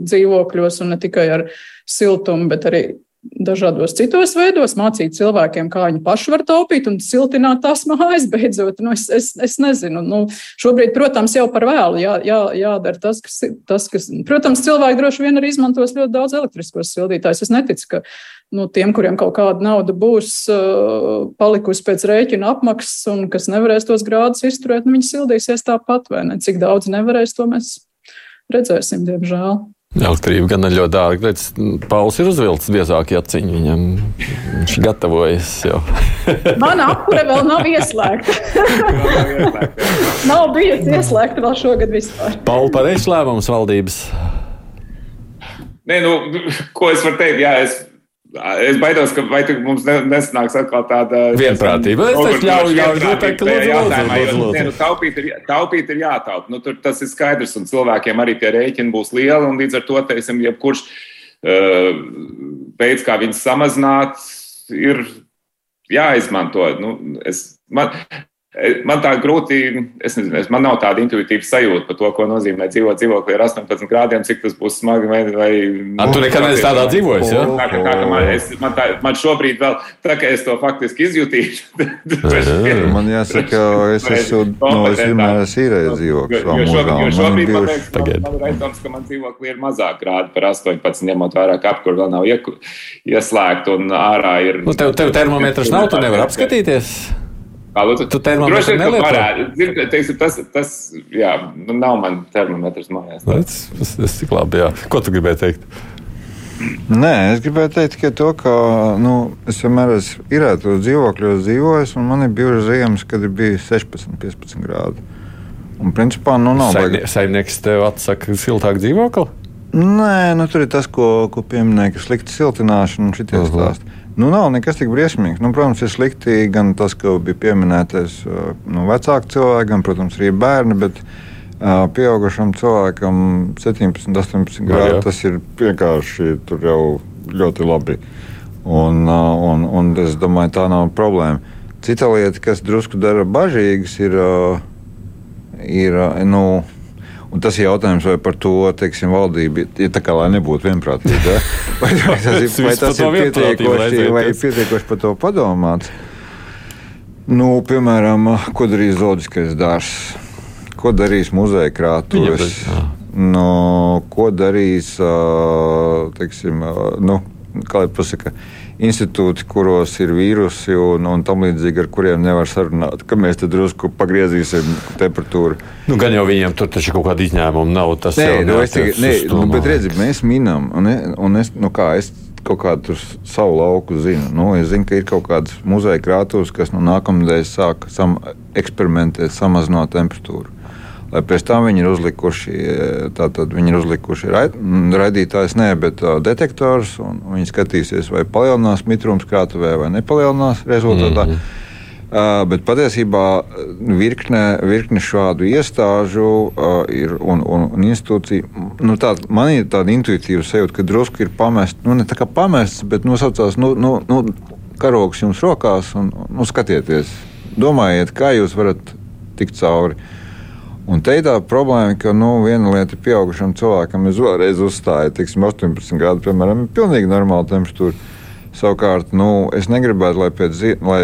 dzīvokļos un ne tikai ar siltumu, bet arī dažādos citos veidos, mācīt cilvēkiem, kā viņi paši var taupīt un siltināt tās mājas beidzot. Nu, es, es, es nezinu. Nu, šobrīd, protams, jau par vēlu jā, jā, jādara tas kas, tas, kas. Protams, cilvēki droši vien arī izmantos ļoti daudz elektriskos sildītājus. Es neticu, ka nu, tiem, kuriem kaut kāda nauda būs uh, palikusi pēc rēķina apmaksas un kas nevarēs tos grādus izturēt, nu, viņi sildīsies tāpat vai ne. Cik daudz nevarēs, to mēs redzēsim, diemžēl. Elektrība gan ir ļoti dārga. Redz, Pauls ir uzvilcis biezāku jaciņu. Viņam viņš gatavojas jau. Mana apkure vēl nav ieslēgta. nav bijusi ieslēgta vēl šogad vispār. Pauli, pareizs lēmums valdības. Nē, nu, ko es varu teikt? Jā, es Es baidos, ka mums nesanāks atkal tāda vienprātība. Es teiktu, lūdzu, lūdzu, lūdzu. Nu, taupīt, ir, taupīt ir jātaup. Nu, tur tas ir skaidrs, un cilvēkiem arī tie rēķini būs lieli, un līdz ar to, teiksim, jebkurš uh, veids, kā viņus samazināt, ir jāizmanto. Nu, es, man, Man tā grūti, es nezinu, man nav tāda intuitīva sajūta par to, ko nozīmē dzīvot dzīvoklī ar 18 grādiem, cik tas būs smagi. Vai, vai, A, tu nekad neesi tādā dzīvojis, ja? Tā, tā, tā, man, es, man, tā, man šobrīd vēl, tā kā es to faktiski izjutīšu. man jāsaka, es esmu, no, es vienmēr esmu īrējis dzīvoklis. Jo, jo, šobrīd, jo šobrīd man liekas, man, man ir aizdoms, ka man dzīvoklī ir mazāk grādi par 18, ņemot vērā, ka apkur vēl nav ieslēgta un ārā ir. Nu, tev, tev termometrs nav, tu nevari apskatīties. Lūdzu? Tu termometru nelieto? Zin, teiksim, tas, tas, jā, nu nav man termometrs mājās. Tas, tas, tas tik labi, jā. Ko tu gribēji teikt? Nē, es gribēju teikt tikai to, ka nu, es vienmēr esmu īrētos dzīvokļos dzīvojis, un man ir bijušas ziemas, kad ir bijis 16, 15 grādi. Un, principā, nu, nav Saimnie, saimnieks tev atsaka siltāku dzīvokli? Nē, nu, tur ir tas, ko, ko pieminēja, ka slikta siltināšana un šitie uh -huh. stāsti. Nu, nav nekas tik briesmīgs. Nu, protams, ir slikti gan tas, ka bija pieminētais nu, vecāku cilvēku, gan, protams, arī bērni. Bet, uh, pieaugušam cilvēkam 17, 18 grādi tas ir vienkārši ļoti labi. Un, uh, un, un es domāju, tā nav problēma. Cita lieta, kas drusku dara bažīgas, ir, uh, ir nu, Un tas ir jautājums, vai par to teiksim, valdība ir tā kā lai nebūtu vienprātīga. Vai, vai tas ir, vai tas ir pietiekoši, vai ir pietiekoši par to padomāts? Nu, piemēram, ko darīs zooloģiskais dārzs? Ko darīs muzeja krātuves? Nu, ko darīs, teiksim, nu, kā jau pasaka, institūti, kuros ir vīrusi un, un tam līdzīgi, ar kuriem nevar sarunāt, ka mēs te drusku pagriezīsim temperatūru. Nu, gan jau viņiem tur taču kaut kāda izņēmuma nav. Tas nē, nu, es tikai, nē, nu, bet redzi, mēs minam, un, un es, nu kā, es kaut kādu savu lauku zinu. Nu, es zinu, ka ir kaut kādas muzeja krātuves, kas no nākamnedēļ sāk sam eksperimentēt, samazinot temperatūru lai pēc tam viņi ir uzlikuši, tātad viņi ir uzlikuši raidītājs, ne, bet uh, detektors, un viņi skatīsies, vai palielinās mitrums krātuvē vai nepalielinās rezultātā. Mm -hmm. Uh, bet patiesībā virkne, virkne šādu iestāžu uh, ir, un, un, un institūciju. Nu, tā, man ir tāda intuitīva sajūta, ka drusku ir pamests, nu, ne tā kā pamests, bet nosaucās, nu, nu, nu, karogs jums rokās un nu, skatieties, domājiet, kā jūs varat tikt cauri. Uh, Un te ir tā problēma, ka nu, viena lieta ir pieaugušam cilvēkam, es vēlreiz uzstāju, teiksim, 18 gadu, piemēram, ir pilnīgi normāla temperatūra. Savukārt, nu, es negribētu, lai pēc, lai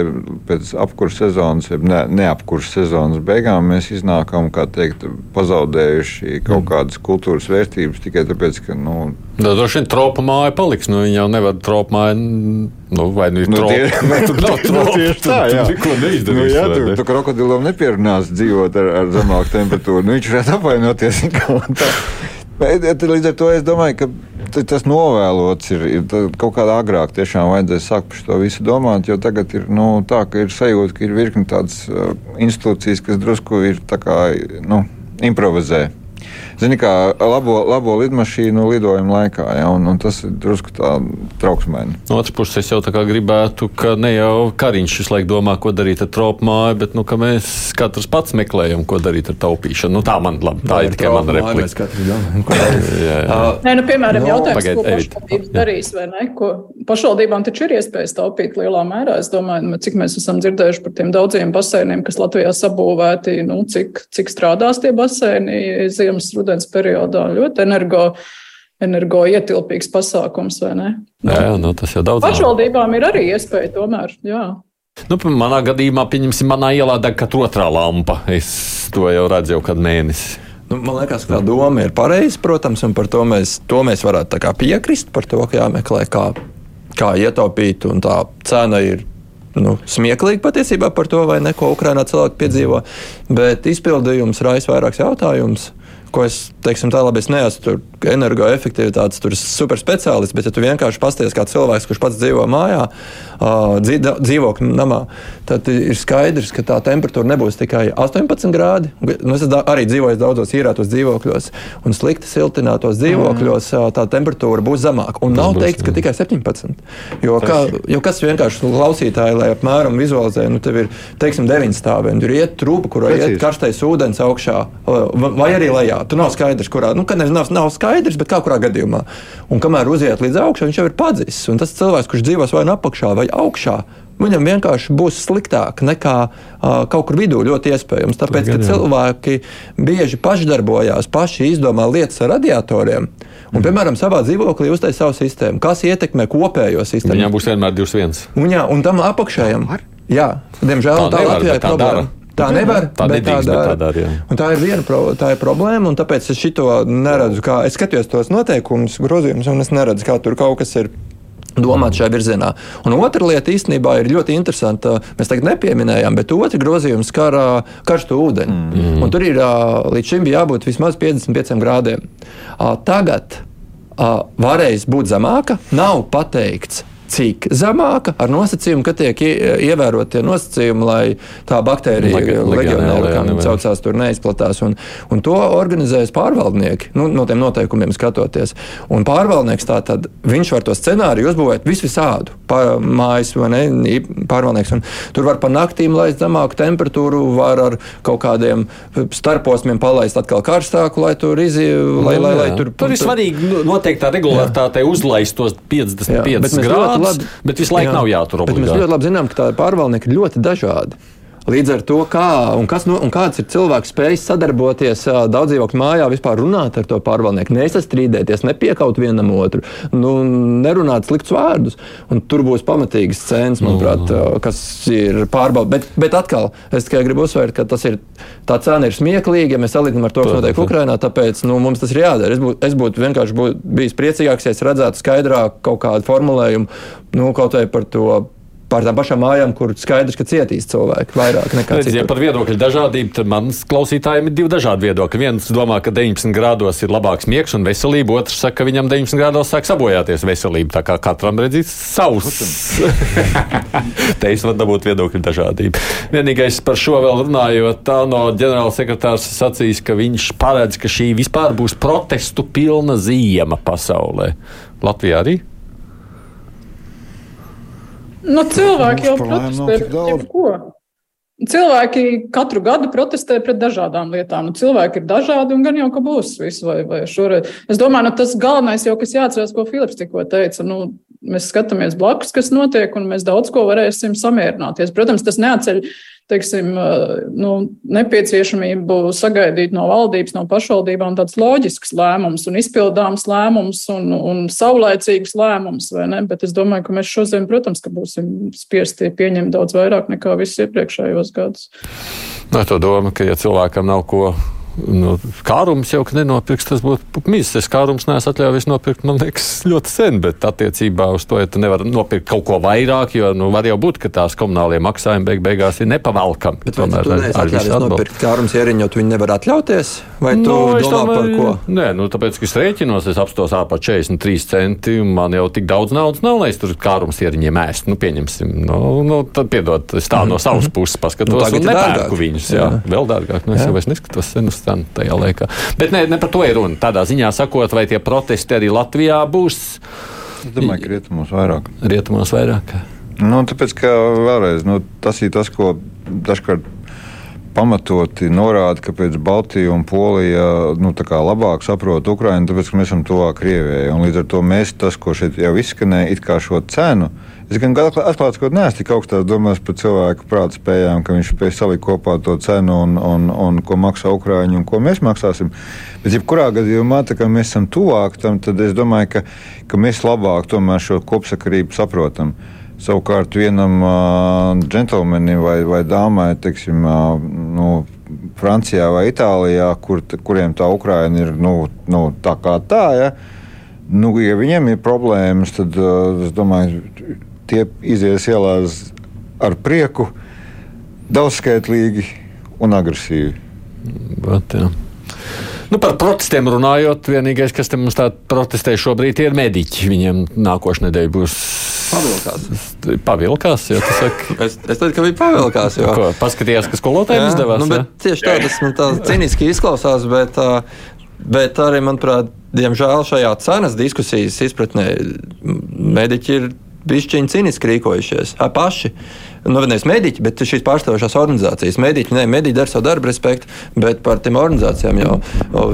pēc apkurses sezonas, ne, neapkurses sezonas beigām mēs iznākam, kā teikt, pazaudējuši kaut mm. kādas kultūras vērtības tikai tāpēc, ka. Nu, Da, droši vien tropa māja paliks. Nu, viņa jau nevar tropa māja. Nu, vai nu ir nu, tropa? Tie, vai tur nav tropa? Nu, tieši tā, jā. Neko neizdarīs. Nu, jā, tu, ne? tu krokodilam nepierunās dzīvot ar, ar zemāku temperatūru. Nu, viņš varētu apvainoties. Līdz ar to es domāju, ka tas novēlots ir, ir kaut kādā agrāk. Tiešām vajadzēja sākt par to visu domāt, jo tagad ir nu, tā, ka ir sajūta, ka ir virkni tādas uh, institūcijas, kas drusku ir kā, nu, improvizē. Zini, kā labo, labo lidmašīnu lidojuma laikā, ja, un, un tas ir drusku tā trauksmēni. No otras puses, es jau tā kā gribētu, ka ne jau Kariņš visu laiku domā, ko darīt ar tropu māju, bet nu, mēs katrs pats meklējam, ko darīt ar taupīšanu. Nu, tā man labi, tā ir tikai mana replika. Nē, nu, piemēram, jautājums, Pagaid, ko pašvaldības darīs vai ne? Ko pašvaldībām taču ir iespējas taupīt lielā mērā. Es domāju, nu, cik mēs esam dzirdējuši par tiem daudziem baseiniem, kas Latvijā sabūvēti, nu, cik, cik strādās tie baseini ziemas rudens periodā. Ļoti energo, energo ietilpīgs pasākums, vai ne? Jā, jā nu, tas jau daudz. Pašvaldībām ir arī iespēja tomēr. Jā. Nu, manā gadījumā, pieņemsim, manā ielā deg katra otrā lampa. Es to jau redzu jau kad mēnesi. Nu, man liekas, ka tā doma ir pareiza, protams, un par to mēs, to mēs varētu piekrist. Par to, ka jāmeklē, kā, kā ietaupīt, un tā cena ir nu, smieklīgi patiesībā par to, vai neko Ukrainā cilvēki piedzīvo. Bet izpildījums raisa vairākus jautājumus ko es teiksim, tā labi, es neesmu energoefektivitātes superspeciālists, bet ja tu vienkārši pasties kā cilvēks, kurš pats dzīvo mājā, dzīvokļu namā, tad ir skaidrs, ka tā temperatūra nebūs tikai 18 grādi. Nu, es arī dzīvoju daudzos īrētos dzīvokļos, un slikti siltinātos dzīvokļos tā temperatūra būs zemāka. Un nav teikts, ka tikai 17. Jo, kā, jo kas vienkārši klausītāji, lai apmēram vizualizē, nu, tev ir teiksim, 9 stāvi, un tur iet trūka, kurā iet karstais ūdens augšā vai arī lejā. Tur nav skaidrs, kurā, nu, ka nav, nav skaidrs, bet kā kurā gadījumā. Un kamēr uziet līdz augšai, viņš jau ir padzis. Un tas cilvēks, kurš dzīvos vai nu apakšā vai augšā, viņam vienkārši būs sliktāk nekā uh, kaut kur vidū. Ļoti iespējams. Tāpēc, ka cilvēki bieži pašdarbojās, paši izdomā lietas ar radiatoriem. Un, mm. Piemēram, savā dzīvoklī uztaisīja savu sistēmu, kas ietekmē kopējo sistēmu. Viņam būs vienmēr 21. Un, jā, un tam apakšējam, jā, diemžēl tā, tā Latvijā ir problēma. Dara. Tā nevar. Tā, nedrīkst, tā, tā, dara, tā ir viena pro, tā ir problēma, un tāpēc es šo neredzu. Kā, es skatījos tos noteikumus, grozījumus, un es neredzu, kā tur kaut kas ir. Domāt šajā virzienā. Un otra lieta īstenībā ir ļoti interesanta. Mēs tagad nepieminējām, bet otra grozījums skar karstu ūdeni. Mm. Un tur ir līdz šim jābūt vismaz 55 grādiem. Tagad varēs būt zemāka, nav pateikts cik zemāka, ar nosacījumu, ka tiek ievērot tie nosacījumi, lai tā baktērija legionēra, kā viņa saucās, tur neizplatās. Un, un to organizējas pārvaldnieki, nu, no tiem noteikumiem skatoties. Un pārvaldnieks tā tad, viņš var to scenāriju uzbūvēt visvisādu. Pār, mājas vai ne, pārvaldnieks. Un tur var pa naktīm laist zemāku temperatūru, var ar kaut kādiem starposmiem palaist atkal karstāku, lai tur izietu. Lai, lai, lai, tur, tur ir svarīgi nu, noteikti tā regulāritāte uzlaist tos 55 grādus labi, bet visu laiku jā, nav jātur obligāti. Mēs ļoti labi zinām, ka tā pārvaldnieki ir ļoti dažādi. Līdz ar to, kā un, no, un kāds ir cilvēks spējis sadarboties daudz dzīvokļu mājā, vispār runāt ar to pārvaldnieku, nesastrīdēties, nepiekaut vienam otru, nu, nerunāt sliktus vārdus. Un tur būs pamatīgas scēnas, manuprāt, mm. kas ir pārbaudītas. Bet, bet atkal, es tikai gribu uzsvērt, ka tas ir, tā cena ir smieklīga, ja mēs salīdzinām ar to, kas notiek Ukrajinā, tāpēc nu, mums tas ir jādara. Es būtu, es būtu vienkārši būt, bijis priecīgāks, ja es redzētu skaidrāk kaut kādu formulējumu, nu, kaut vai par to par tām pašām mājām, kur skaidrs, ka cietīs cilvēki vairāk nekā citur. Ja par viedokļu dažādību, tad manas klausītājiem ir divi dažādi viedokļi. Viens domā, ka 19 grādos ir labāks miegs un veselība, otrs saka, ka viņam 19 grādos sāk sabojāties veselība. Tā kā katram redzīs savs. Te es varu dabūt viedokļu dažādību. Vienīgais par šo vēl runājot, tā no ģenerāla sekretārs sacīs, ka viņš paredz, ka šī vispār būs protestu pilna ziema pasaulē. Latvijā arī? Nu, cilvēki jau protestē pret jebko. Cilvēki katru gadu protestē pret dažādām lietām. Nu, cilvēki ir dažādi un gan jau ka būs visu vai, vai šoreiz. Es domāju, nu, tas galvenais jau, kas jāatcerās, ko Filips tikko teica. Nu, mēs skatāmies blakus, kas notiek, un mēs daudz ko varēsim samierināties. Protams, tas neatceļ teiksim, nu, nepieciešamību sagaidīt no valdības, no pašvaldībām tāds loģisks lēmums un izpildāms lēmums un, un saulēcīgs lēmums. Bet es domāju, ka mēs šodien, protams, ka būsim spiesti pieņemt daudz vairāk nekā visus iepriekšējos gadus. Nu, to doma, ka ja cilvēkam nav ko nu, kārums jau nenopirks, tas būtu mīzes. Es kārums neesmu atļāvies nopirkt, man liekas, ļoti sen, bet attiecībā uz to, ja tu nevari nopirkt kaut ko vairāk, jo nu, var jau būt, ka tās komunālie maksājumi beig beigās ir nepavalkami. Bet tomēr tu neesi atļāvies nopirkt kārums ieriņu, jo tu viņu nevar atļauties? Vai tu no, nu, domā tomēr, par ko? Nē, nu, tāpēc, ka es rēķinos, es apstos ārpā 43 centi, un man jau tik daudz naudas nav, lai es tur kārums ieriņiem ēst. Nu, pieņemsim, nu, nu, tad piedod, es tā no savas puses paskatos nu, un nepērku viņus. Jā, jā. vēl dārgāk. Nu, es jā. jau neskatos senus cenu tajā laikā. Bet ne, ne par to ir runa. Tādā ziņā sakot, vai tie protesti arī Latvijā būs? Es domāju, ka rietumos vairāk. Rietumos vairāk. Nu, tāpēc, ka vēlreiz, nu, tas ir tas, ko dažkārt pamatoti norāda, ka pēc Baltijas un Polija nu, labāk saprot Ukraiņu, tāpēc ka mēs esam tuvāk Krievijai. Līdz ar to mēs tas, ko šeit jau izskanēja, it kā šo cenu. Es gan atklāti sakot, neesmu tik augstās domās par cilvēku prāta spējām, ka viņš spēj salikt kopā to cenu un, un, un ko maksā Ukrāņi un ko mēs maksāsim. Bet, jebkurā gadījumā, tā kā mēs esam tuvāk tam, tad es domāju, ka, ka mēs labāk šo kopsakarību saprotam. Savukārt vienam uh, džentlmenim vai, vai dāmai, teiksim, uh, nu, Francijā vai Itālijā, kur, kuriem tā Ukraina ir nu, nu, tā kā tā, ja, nu, ja viņiem ir problēmas, tad uh, es domāju, tie izies ielās ar prieku, daudzskaitlīgi un agresīvi. Bet, jā. Nu, par protestiem runājot, vienīgais, kas te mums tādā protestē šobrīd, ir mediķi. Viņiem nākošais nedēļa būs. Pavilkās. Pavilkās, jau tas saka. Es, es teicu, ka bija pavilkās. Jo... Ko, paskatījās, ka skolotājiem izdevās. Nu, tieši tā, tas man tā cīniski izklausās, bet, bet arī, manuprāt, diemžēl šajā cenas diskusijas izpratnē mediķi ir bišķiņi cīniski rīkojušies. Paši nu, nevis mediķi, bet šīs pārstāvošās organizācijas. Mediķi, ne, mediķi dara savu darbu, respektu, bet par tām organizācijām jau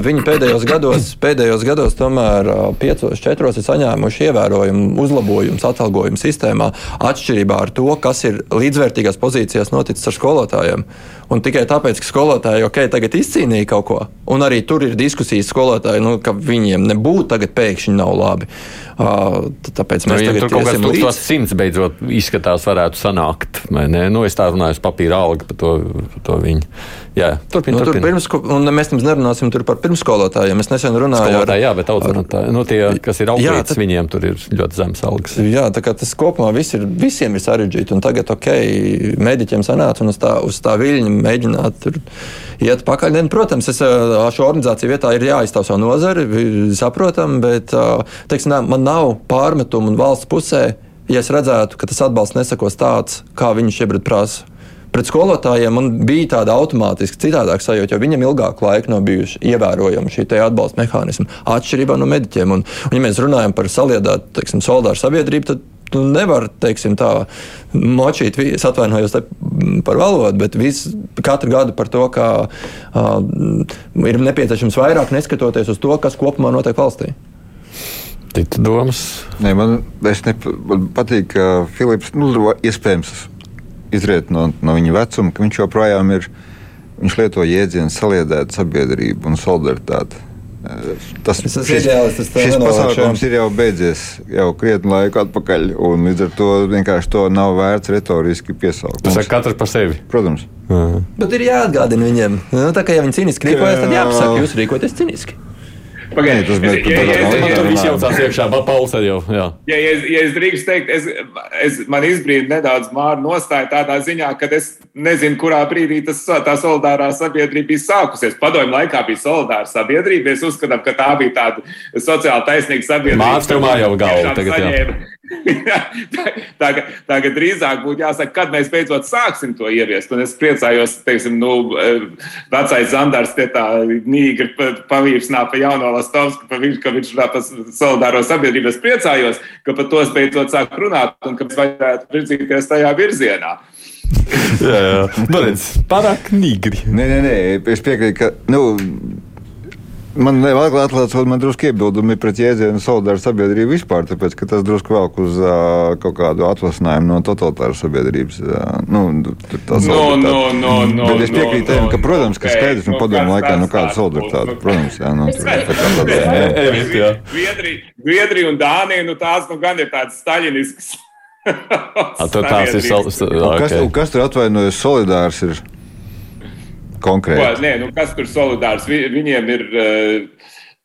viņi pēdējos gados, pēdējos gados tomēr piecos, četros ir saņēmuši ievērojumu uzlabojumus atalgojumu sistēmā, atšķirībā ar to, kas ir līdzvērtīgās pozīcijās noticis ar skolotājiem. Un tikai tāpēc, ka skolotāji ok, tagad izcīnīja kaut ko, un arī tur ir diskusijas skolotāji, nu, ka viņiem nebūtu tagad pēkšņi nav labi. Uh, tāpēc mēs nu, tagad tur kaut kāds līdz... simts beidzot izskatās varētu sanākt. Nu, es tā runāju par papīra algu, par to, par to viņu. Jā, turpin, nu, turpin. Pirms, mēs nemaz nerunāsim par pirmsskolotājiem. Es nesen runāju ar, jā, bet audzinātāji, nu, tie, kas ir auklītes, viņiem tur ir ļoti zemes algas. Jā, tā kā tas kopumā vis ir, visiem ir sarežģīti. Un tagad, ok, mediķiem sanāca un uz tā, uz tā viļņa mēģināt tur iet pakaļ. Protams, es šo organizāciju vietā ir jāizstāv savu nozari, saprotam, bet teiksim, man nav pārmetumu un valsts pusē ja es redzētu, ka tas atbalsts nesakos tāds, kā viņi šobrīd prasa. Pret skolotājiem man bija tāda automātiski citādāka sajūta, jo viņam ilgāku laiku nav bijuši ievērojami šī atbalsta mehānismi, atšķirībā no mediķiem. Un, un, ja mēs runājam par saliedētu, teiksim, solidāru sabiedrību, tad tu nevari, teiksim, tā močīt, es atvainojos par valodu, bet visu, katru gadu par to, ka uh, ir nepieciešams vairāk neskatoties uz to, kas kopumā notiek valstī. Citu domas? Nē, man, ne, man patīk, ka Filips, nu, iespējams, izriet no, no viņa vecuma, ka viņš joprojām ir. Viņš lieto jēdzienu saliedēta sabiedrība un solidaritāte. Tas, esmu šis, ideālists, es tev šis pasākums ir jau beidzies jau krietni laiku atpakaļ, un līdz ar to vienkārši to nav vērts retoriski piesaukt. Tas ir katrs par sevi. Protams. Bet ir jāatgādina viņiem, nu, tā kā ja viņi cīniski rīkojas, tad jāpasaka, jūs rīkojaties cīniski. Pagaidiet, tas bija lietām. tur viss jaucās iekšā, arī jau. Jā. Ja, ja, es- ja es drīkstu teikt, es, es, man izbrīna nedaudz māra nostāja tādā ziņā, ka es nezinu, kurā brīdī tas, tā solidārā sabiedrība bija sākusies. Padomju laikā bija solidāra sabiedrība. Es uzskatu, ka tā bija tāda sociāli taisnīga sabiedrība. Mājā jau galva tagad, jā. saņēma. Tagad, tagad drīzāk būtu jāsaka, kad mēs beidzot sāksim to ieviest. Un es priecājos, teiksim, nu, eh, vecais Zandars te tā nīgri pa- pavīrsnā pa jauno Lastovsku, pa viņš, ka viņš runā par solidāro sabiedrību. Es priecājos, ka par to es beidzot sāku runāt un ka mēs vajadzētu virzīties tajā virzienā. Jā, jā. Nu, pārāk nīgri. Nē, nē, nē, es piekrītu, ka. Nu, Man liekas, atklāts, man drusku iebildumi pret jēdzienu solidāru sabiedrību vispār, tāpēc, ka tas drusku velk uz uh, kaut kādu atvasinājumu no totalitāras sabiedrības. Uh, nu, tā No, no, no, no, Bet es piekrītu no, tam, ka, no, protams, ka ok, skaidrs, nu, padomu laikā, nu, tas kāda solidaritāte. Protams, jā, nu, tur tā kā tādā Jā, ziņā. Evita, jā. Zviedrija, Zviedrija un Dānija, nu tās nu gan ir tādas staļiniskas. A, tur tās ir Kas, okay. kas tur atvainojas solidārs ir Ko, konkrēti? nē, nu kas tur solidārs? Vi- Viņiem ir eh,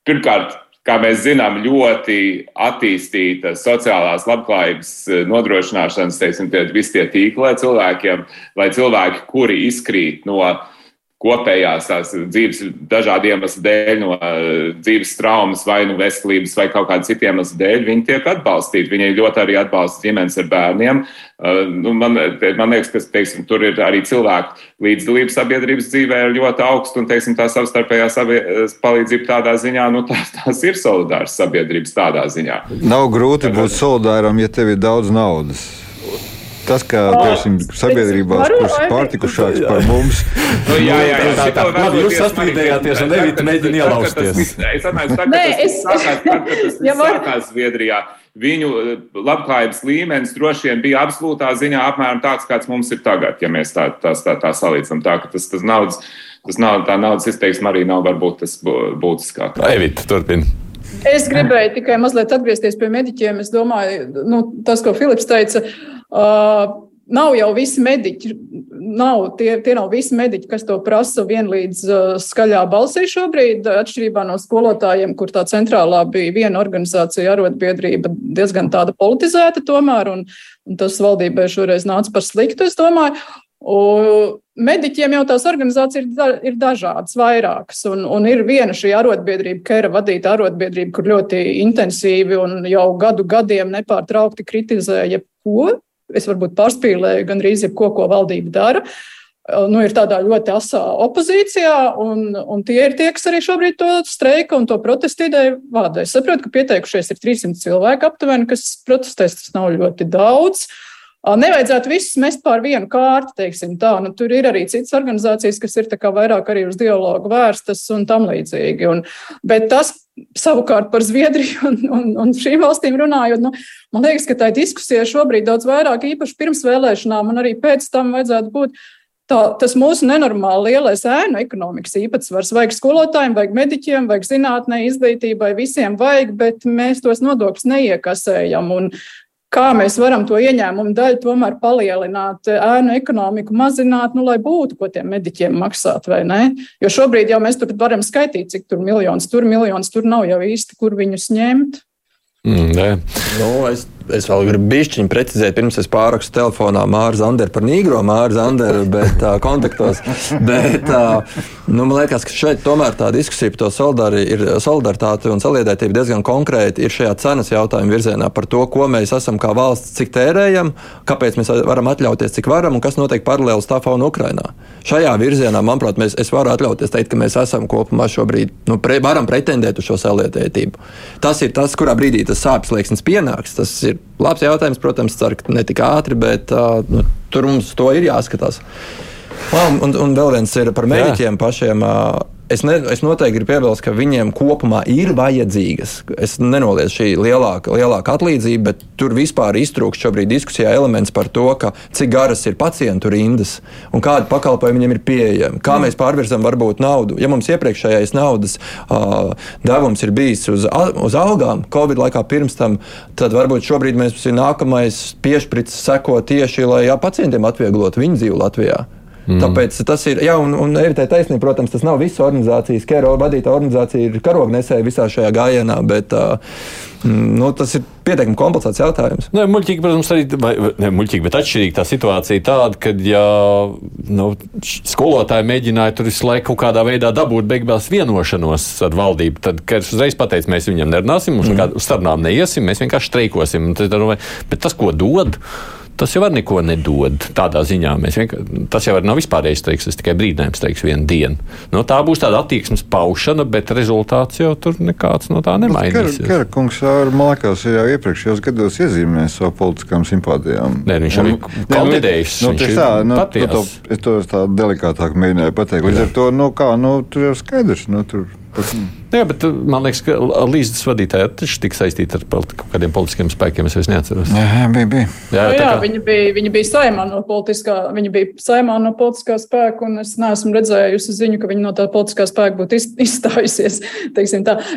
pirmkārt, kā mēs zinām, ļoti attīstīta sociālās labklājības eh, nodrošināšanas, teiksim, tie, visi tie tīkli cilvēkiem, lai cilvēki, kuri izkrīt no kopējās tās dzīves dažādu iemeslu dēļ, no eh, dzīves traumas vai nu veselības vai kaut kāda cita iemesla dēļ, viņi tiek atbalstīti. Viņi ļoti arī atbalsta ģimenes ar bērniem. Eh, Nu, man, man liekas, ka teiksim, tur ir arī cilvēku līdzdalība sabiedrības dzīvē ir ļoti augsta un teiksim, tā savstarpējā sabie, palīdzība tādā ziņā, nu, tās, tās ir solidāras sabiedrības tādā ziņā. Nav grūti būt solidāram, ja tev ir daudz naudas. Tas, ka teiksim, sabiedrībās, varu, kuras vai- pārtikušāks par mums, Nu, jā, jā, jā. tā, tā. šito Labi, jūs ir sastrīdējāties, un. Evita mēģina ielausties. Es tā, ka tas sākās, Ja sākās Zviedrijā. Viņu eh, labklājības līmenis droši vien bija absolūtā ziņā apmēram tāds, kāds mums ir tagad, ja mēs tā, tā, tā, tā salīdzinām. Tā, ka tas, tas naudas, tas nav, tā naudas izteiksme arī nav varbūt tas bū- būtiskākais. Evita, turpini. Es gribēju tikai mazliet atgriezties pie mediķiem. Es domāju, nu, tas, ko Filips teica, uh, nav jau visi mediķi. Nav, tie, tie nav visi mediķi, kas to prasa vienlīdz uh, skaļā balsī šobrīd, atšķirībā no skolotājiem, kur tā centrālā bija viena organizācija, arotbiedrība, diezgan tāda politizēta tomēr, un, un tas valdībai šoreiz nāca par sliktu, es domāju. Un mediķiem jau tās organizācijas ir, da, ir dažādas, vairākas. Un, un ir viena šī arotbiedrība, Kera vadīta arotbiedrība, kur ļoti intensīvi un jau gadu gadiem nepārtraukti kritizē jebko. Es varbūt pārspīlēju gandrīz jebko, ko valdība dara. Nu, ir tādā ļoti asā opozīcijā, un, un tie ir tie, kas arī šobrīd to streika un to protestu ideju vada. Es saprotu, ka pieteikušies ir 300 cilvēki aptuveni, kas protestēs, tas nav ļoti daudz. Nevajadzētu visus mest pār vienu kārtu, teiksim tā. Nu, tur ir arī citas organizācijas, kas ir vairāk arī uz dialogu vērstas un tam līdzīgi. Un, bet tas savukārt par Zviedriju un, un, un šīm valstīm runājot, nu, man liekas, ka tā diskusija šobrīd daudz vairāk, īpaši pirms vēlēšanām un arī pēc tam vajadzētu būt. Tā, tas mūsu nenormāli lielais ēnu ekonomikas īpatsvars. Vajag skolotājiem, vajag mediķiem, vajag zinātnē, izglītībai, visiem vajag, bet mēs tos nodokļus neiekasējam. Un kā mēs varam to ieņēmumu daļu tomēr palielināt, ēnu ekonomiku mazināt, nu, lai būtu ko tiem mediķiem maksāt, vai ne? Jo šobrīd jau mēs tur varam skaitīt, cik tur miljonus, tur miljonus, tur nav jau īsti, kur viņus ņemt. Mm, nē. Nu, es, es vēl gribu bišķiņu precizēt, pirms es pārakstu telefonā Māru Zanderu par Nīgro Māru Zanderu, bet uh, kontaktos. Bet, uh, nu, man liekas, ka šeit tomēr tā diskusija par to solidari, ir, solidaritāti un saliedētību diezgan konkrēti ir šajā cenas jautājuma virzienā par to, ko mēs esam kā valsts, cik tērējam, kāpēc mēs varam atļauties, cik varam un kas notiek paralēli stāvā un Ukrainā. Šajā virzienā, manuprāt, mēs, es varu atļauties teikt, ka mēs esam kopumā šobrīd, nu, pre, varam pretendēt uz šo saliedētību. Tas ir tas, kurā brīdī tas sāpes slieksnis pienāks. Tas ir labs jautājums, protams, ceru, ka ne tik ātri, bet uh, nu, tur mums to ir jāskatās. Un, un, un vēl viens ir par mēģiem pašiem. Uh, Es, ne, es noteikti gribu piebilst, ka viņiem kopumā ir vajadzīgas. Es nenoliedzu šī lielāka, lielāka atlīdzība, bet tur vispār iztrūkst šobrīd diskusijā elements par to, cik garas ir pacientu rindas un kādi pakalpojumi viņiem ir pieejami. Kā mm. mēs pārvirzam varbūt naudu. Ja mums iepriekšējais naudas uh, devums ir bijis uz, uz algām, Covid laikā pirms tam, tad varbūt šobrīd mēs nākamais piešprits seko tieši, lai jā, pacientiem atvieglotu viņu dzīvi Latvijā. Mm. Tāpēc tas ir, jā, un, un Evita taisnība, protams, tas nav visas organizācijas, Kero vadītā organizācija ir karognesēja visā šajā gājienā, bet uh, nu, tas ir pietiekami komplicēts jautājums. Nē, muļķīgi, protams, arī vai, ne, muļķīgi, bet atšķirīgi tā situācija tāda, ka, ja nu, skolotāji mēģināja tur visu laiku kaut kādā veidā dabūt beigās vienošanos ar valdību, tad, es uzreiz pateicu, mēs viņam nerunāsim, mums mm. nekādu starpnām neiesim, mēs vienkārši streikosim. Tad, bet tas, ko dod, tas jau neko nedod. Tādā ziņā mēs vienkārši tas jau nav vispārējais streiks, tas tikai brīdinājums streiks vienu dienu. No tā būs tāda attieksmes paušana, bet rezultāts jau tur nekāds no tā nemainīsies. Karakungs ar Malakās jau iepriekšējos gados iezīmēja savu politiskām simpātijām. Nē, viņš jau ir kandidējis. Nu, nu, tā, nu, tu to, es to tā delikātāk mēģināju pateikt. Līdz ar to, nu kā, nu, tur jau skaidrs. Nu, tur, Jā, bet uh, man liekas, ka līdzes vadītāji taču tika saistīti ar politi kādiem politiskiem spēkiem. Es neatceros. Jā, bija. bija. Jā, jā, jā kā... viņi bija, viņi bija saimā no politiskā, viņi bija saimā no politiskā spēka, un es neesmu redzējusi ziņu, ka viņi no tā politiskā spēka būtu izstājusies.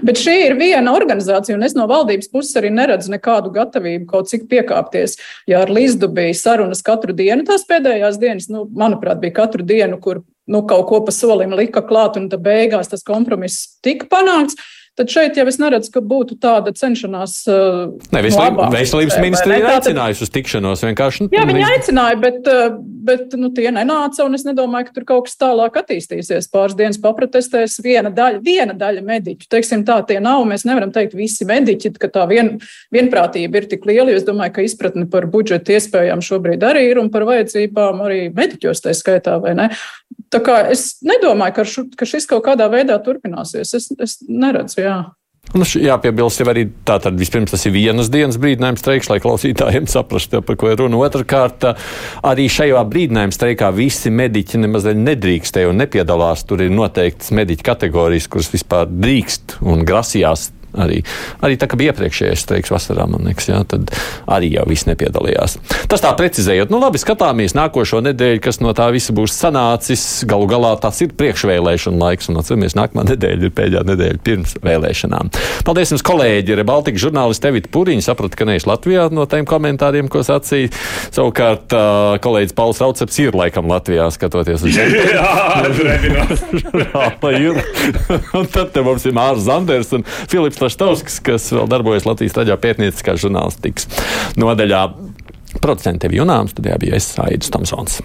Bet šī ir viena organizācija, un es no valdības puses arī neredzu nekādu gatavību kaut cik piekāpties. Ja ar Līsdu bija sarunas katru dienu, tās pēdējās dienas, nu, manuprāt, bija katru dienu, kur nu, kaut ko pa solim lika klāt, un beigās tas kompromiss tika panākts. Tad šeit jau es neredzu, ka būtu tāda cenšanās. Uh, ne, veselības, no veselības ministrija ir aicinājusi uz tikšanos vienkārši. Jā, viņi aicināja, bet, uh, bet nu, tie nenāca, es nedomāju, ka tur kaut kas tālāk attīstīsies. Pāris dienas paprotestēs viena daļa, viena daļa mediķu. Teiksim tā, tie nav, mēs nevaram teikt visi mediķi, ka tā vien, vienprātība ir tik liela, es domāju, ka izpratne par budžeta iespējām šobrīd arī ir un par vajadzībām arī mediķos tā skaitā? Tā kā es nedomāju, ka, šu, ka šis kaut kādā veidā turpināsies. Es, es neredzu, jā. Nu, jāpiebilst, jau arī tā, tad vispirms tas ir vienas dienas brīdinājums streiks, lai klausītājiem saprastu, par ko ir runa. Otrakārt, arī šajā brīdinājuma streikā visi mediķi nemaz nedrīkstēja un nepiedalās. Tur ir noteikts mediķu kategorijas, kuras vispār drīkst un grasījās Arī, arī tā, bija iepriekšējais streiks vasarā, man liekas, jā, tad arī jau viss nepiedalījās. Tas tā precizējot, nu labi, skatāmies nākošo nedēļu, kas no tā visa būs sanācis. Galu galā tas ir priekšvēlēšana laiks, un atceramies, nākamā nedēļa ir pēdējā nedēļa pirms vēlēšanām. Paldies jums, kolēģi! Rebaltika žurnālisti Evita Puriņa saprata, ka neesmu Latvijā no tiem komentāriem, ko sacīja. Savukārt kolēģis Pauls Rauceps ir laikam Latvijā, skatoties uz ir. un tad mums ir Mārs Zanders un Filips. Laštauskas, kas vēl darbojas Latvijas raidījā pētnieciskā žurnālistikas nodaļā. Producents tev Junāms, tad bija es Aidis Tomsons.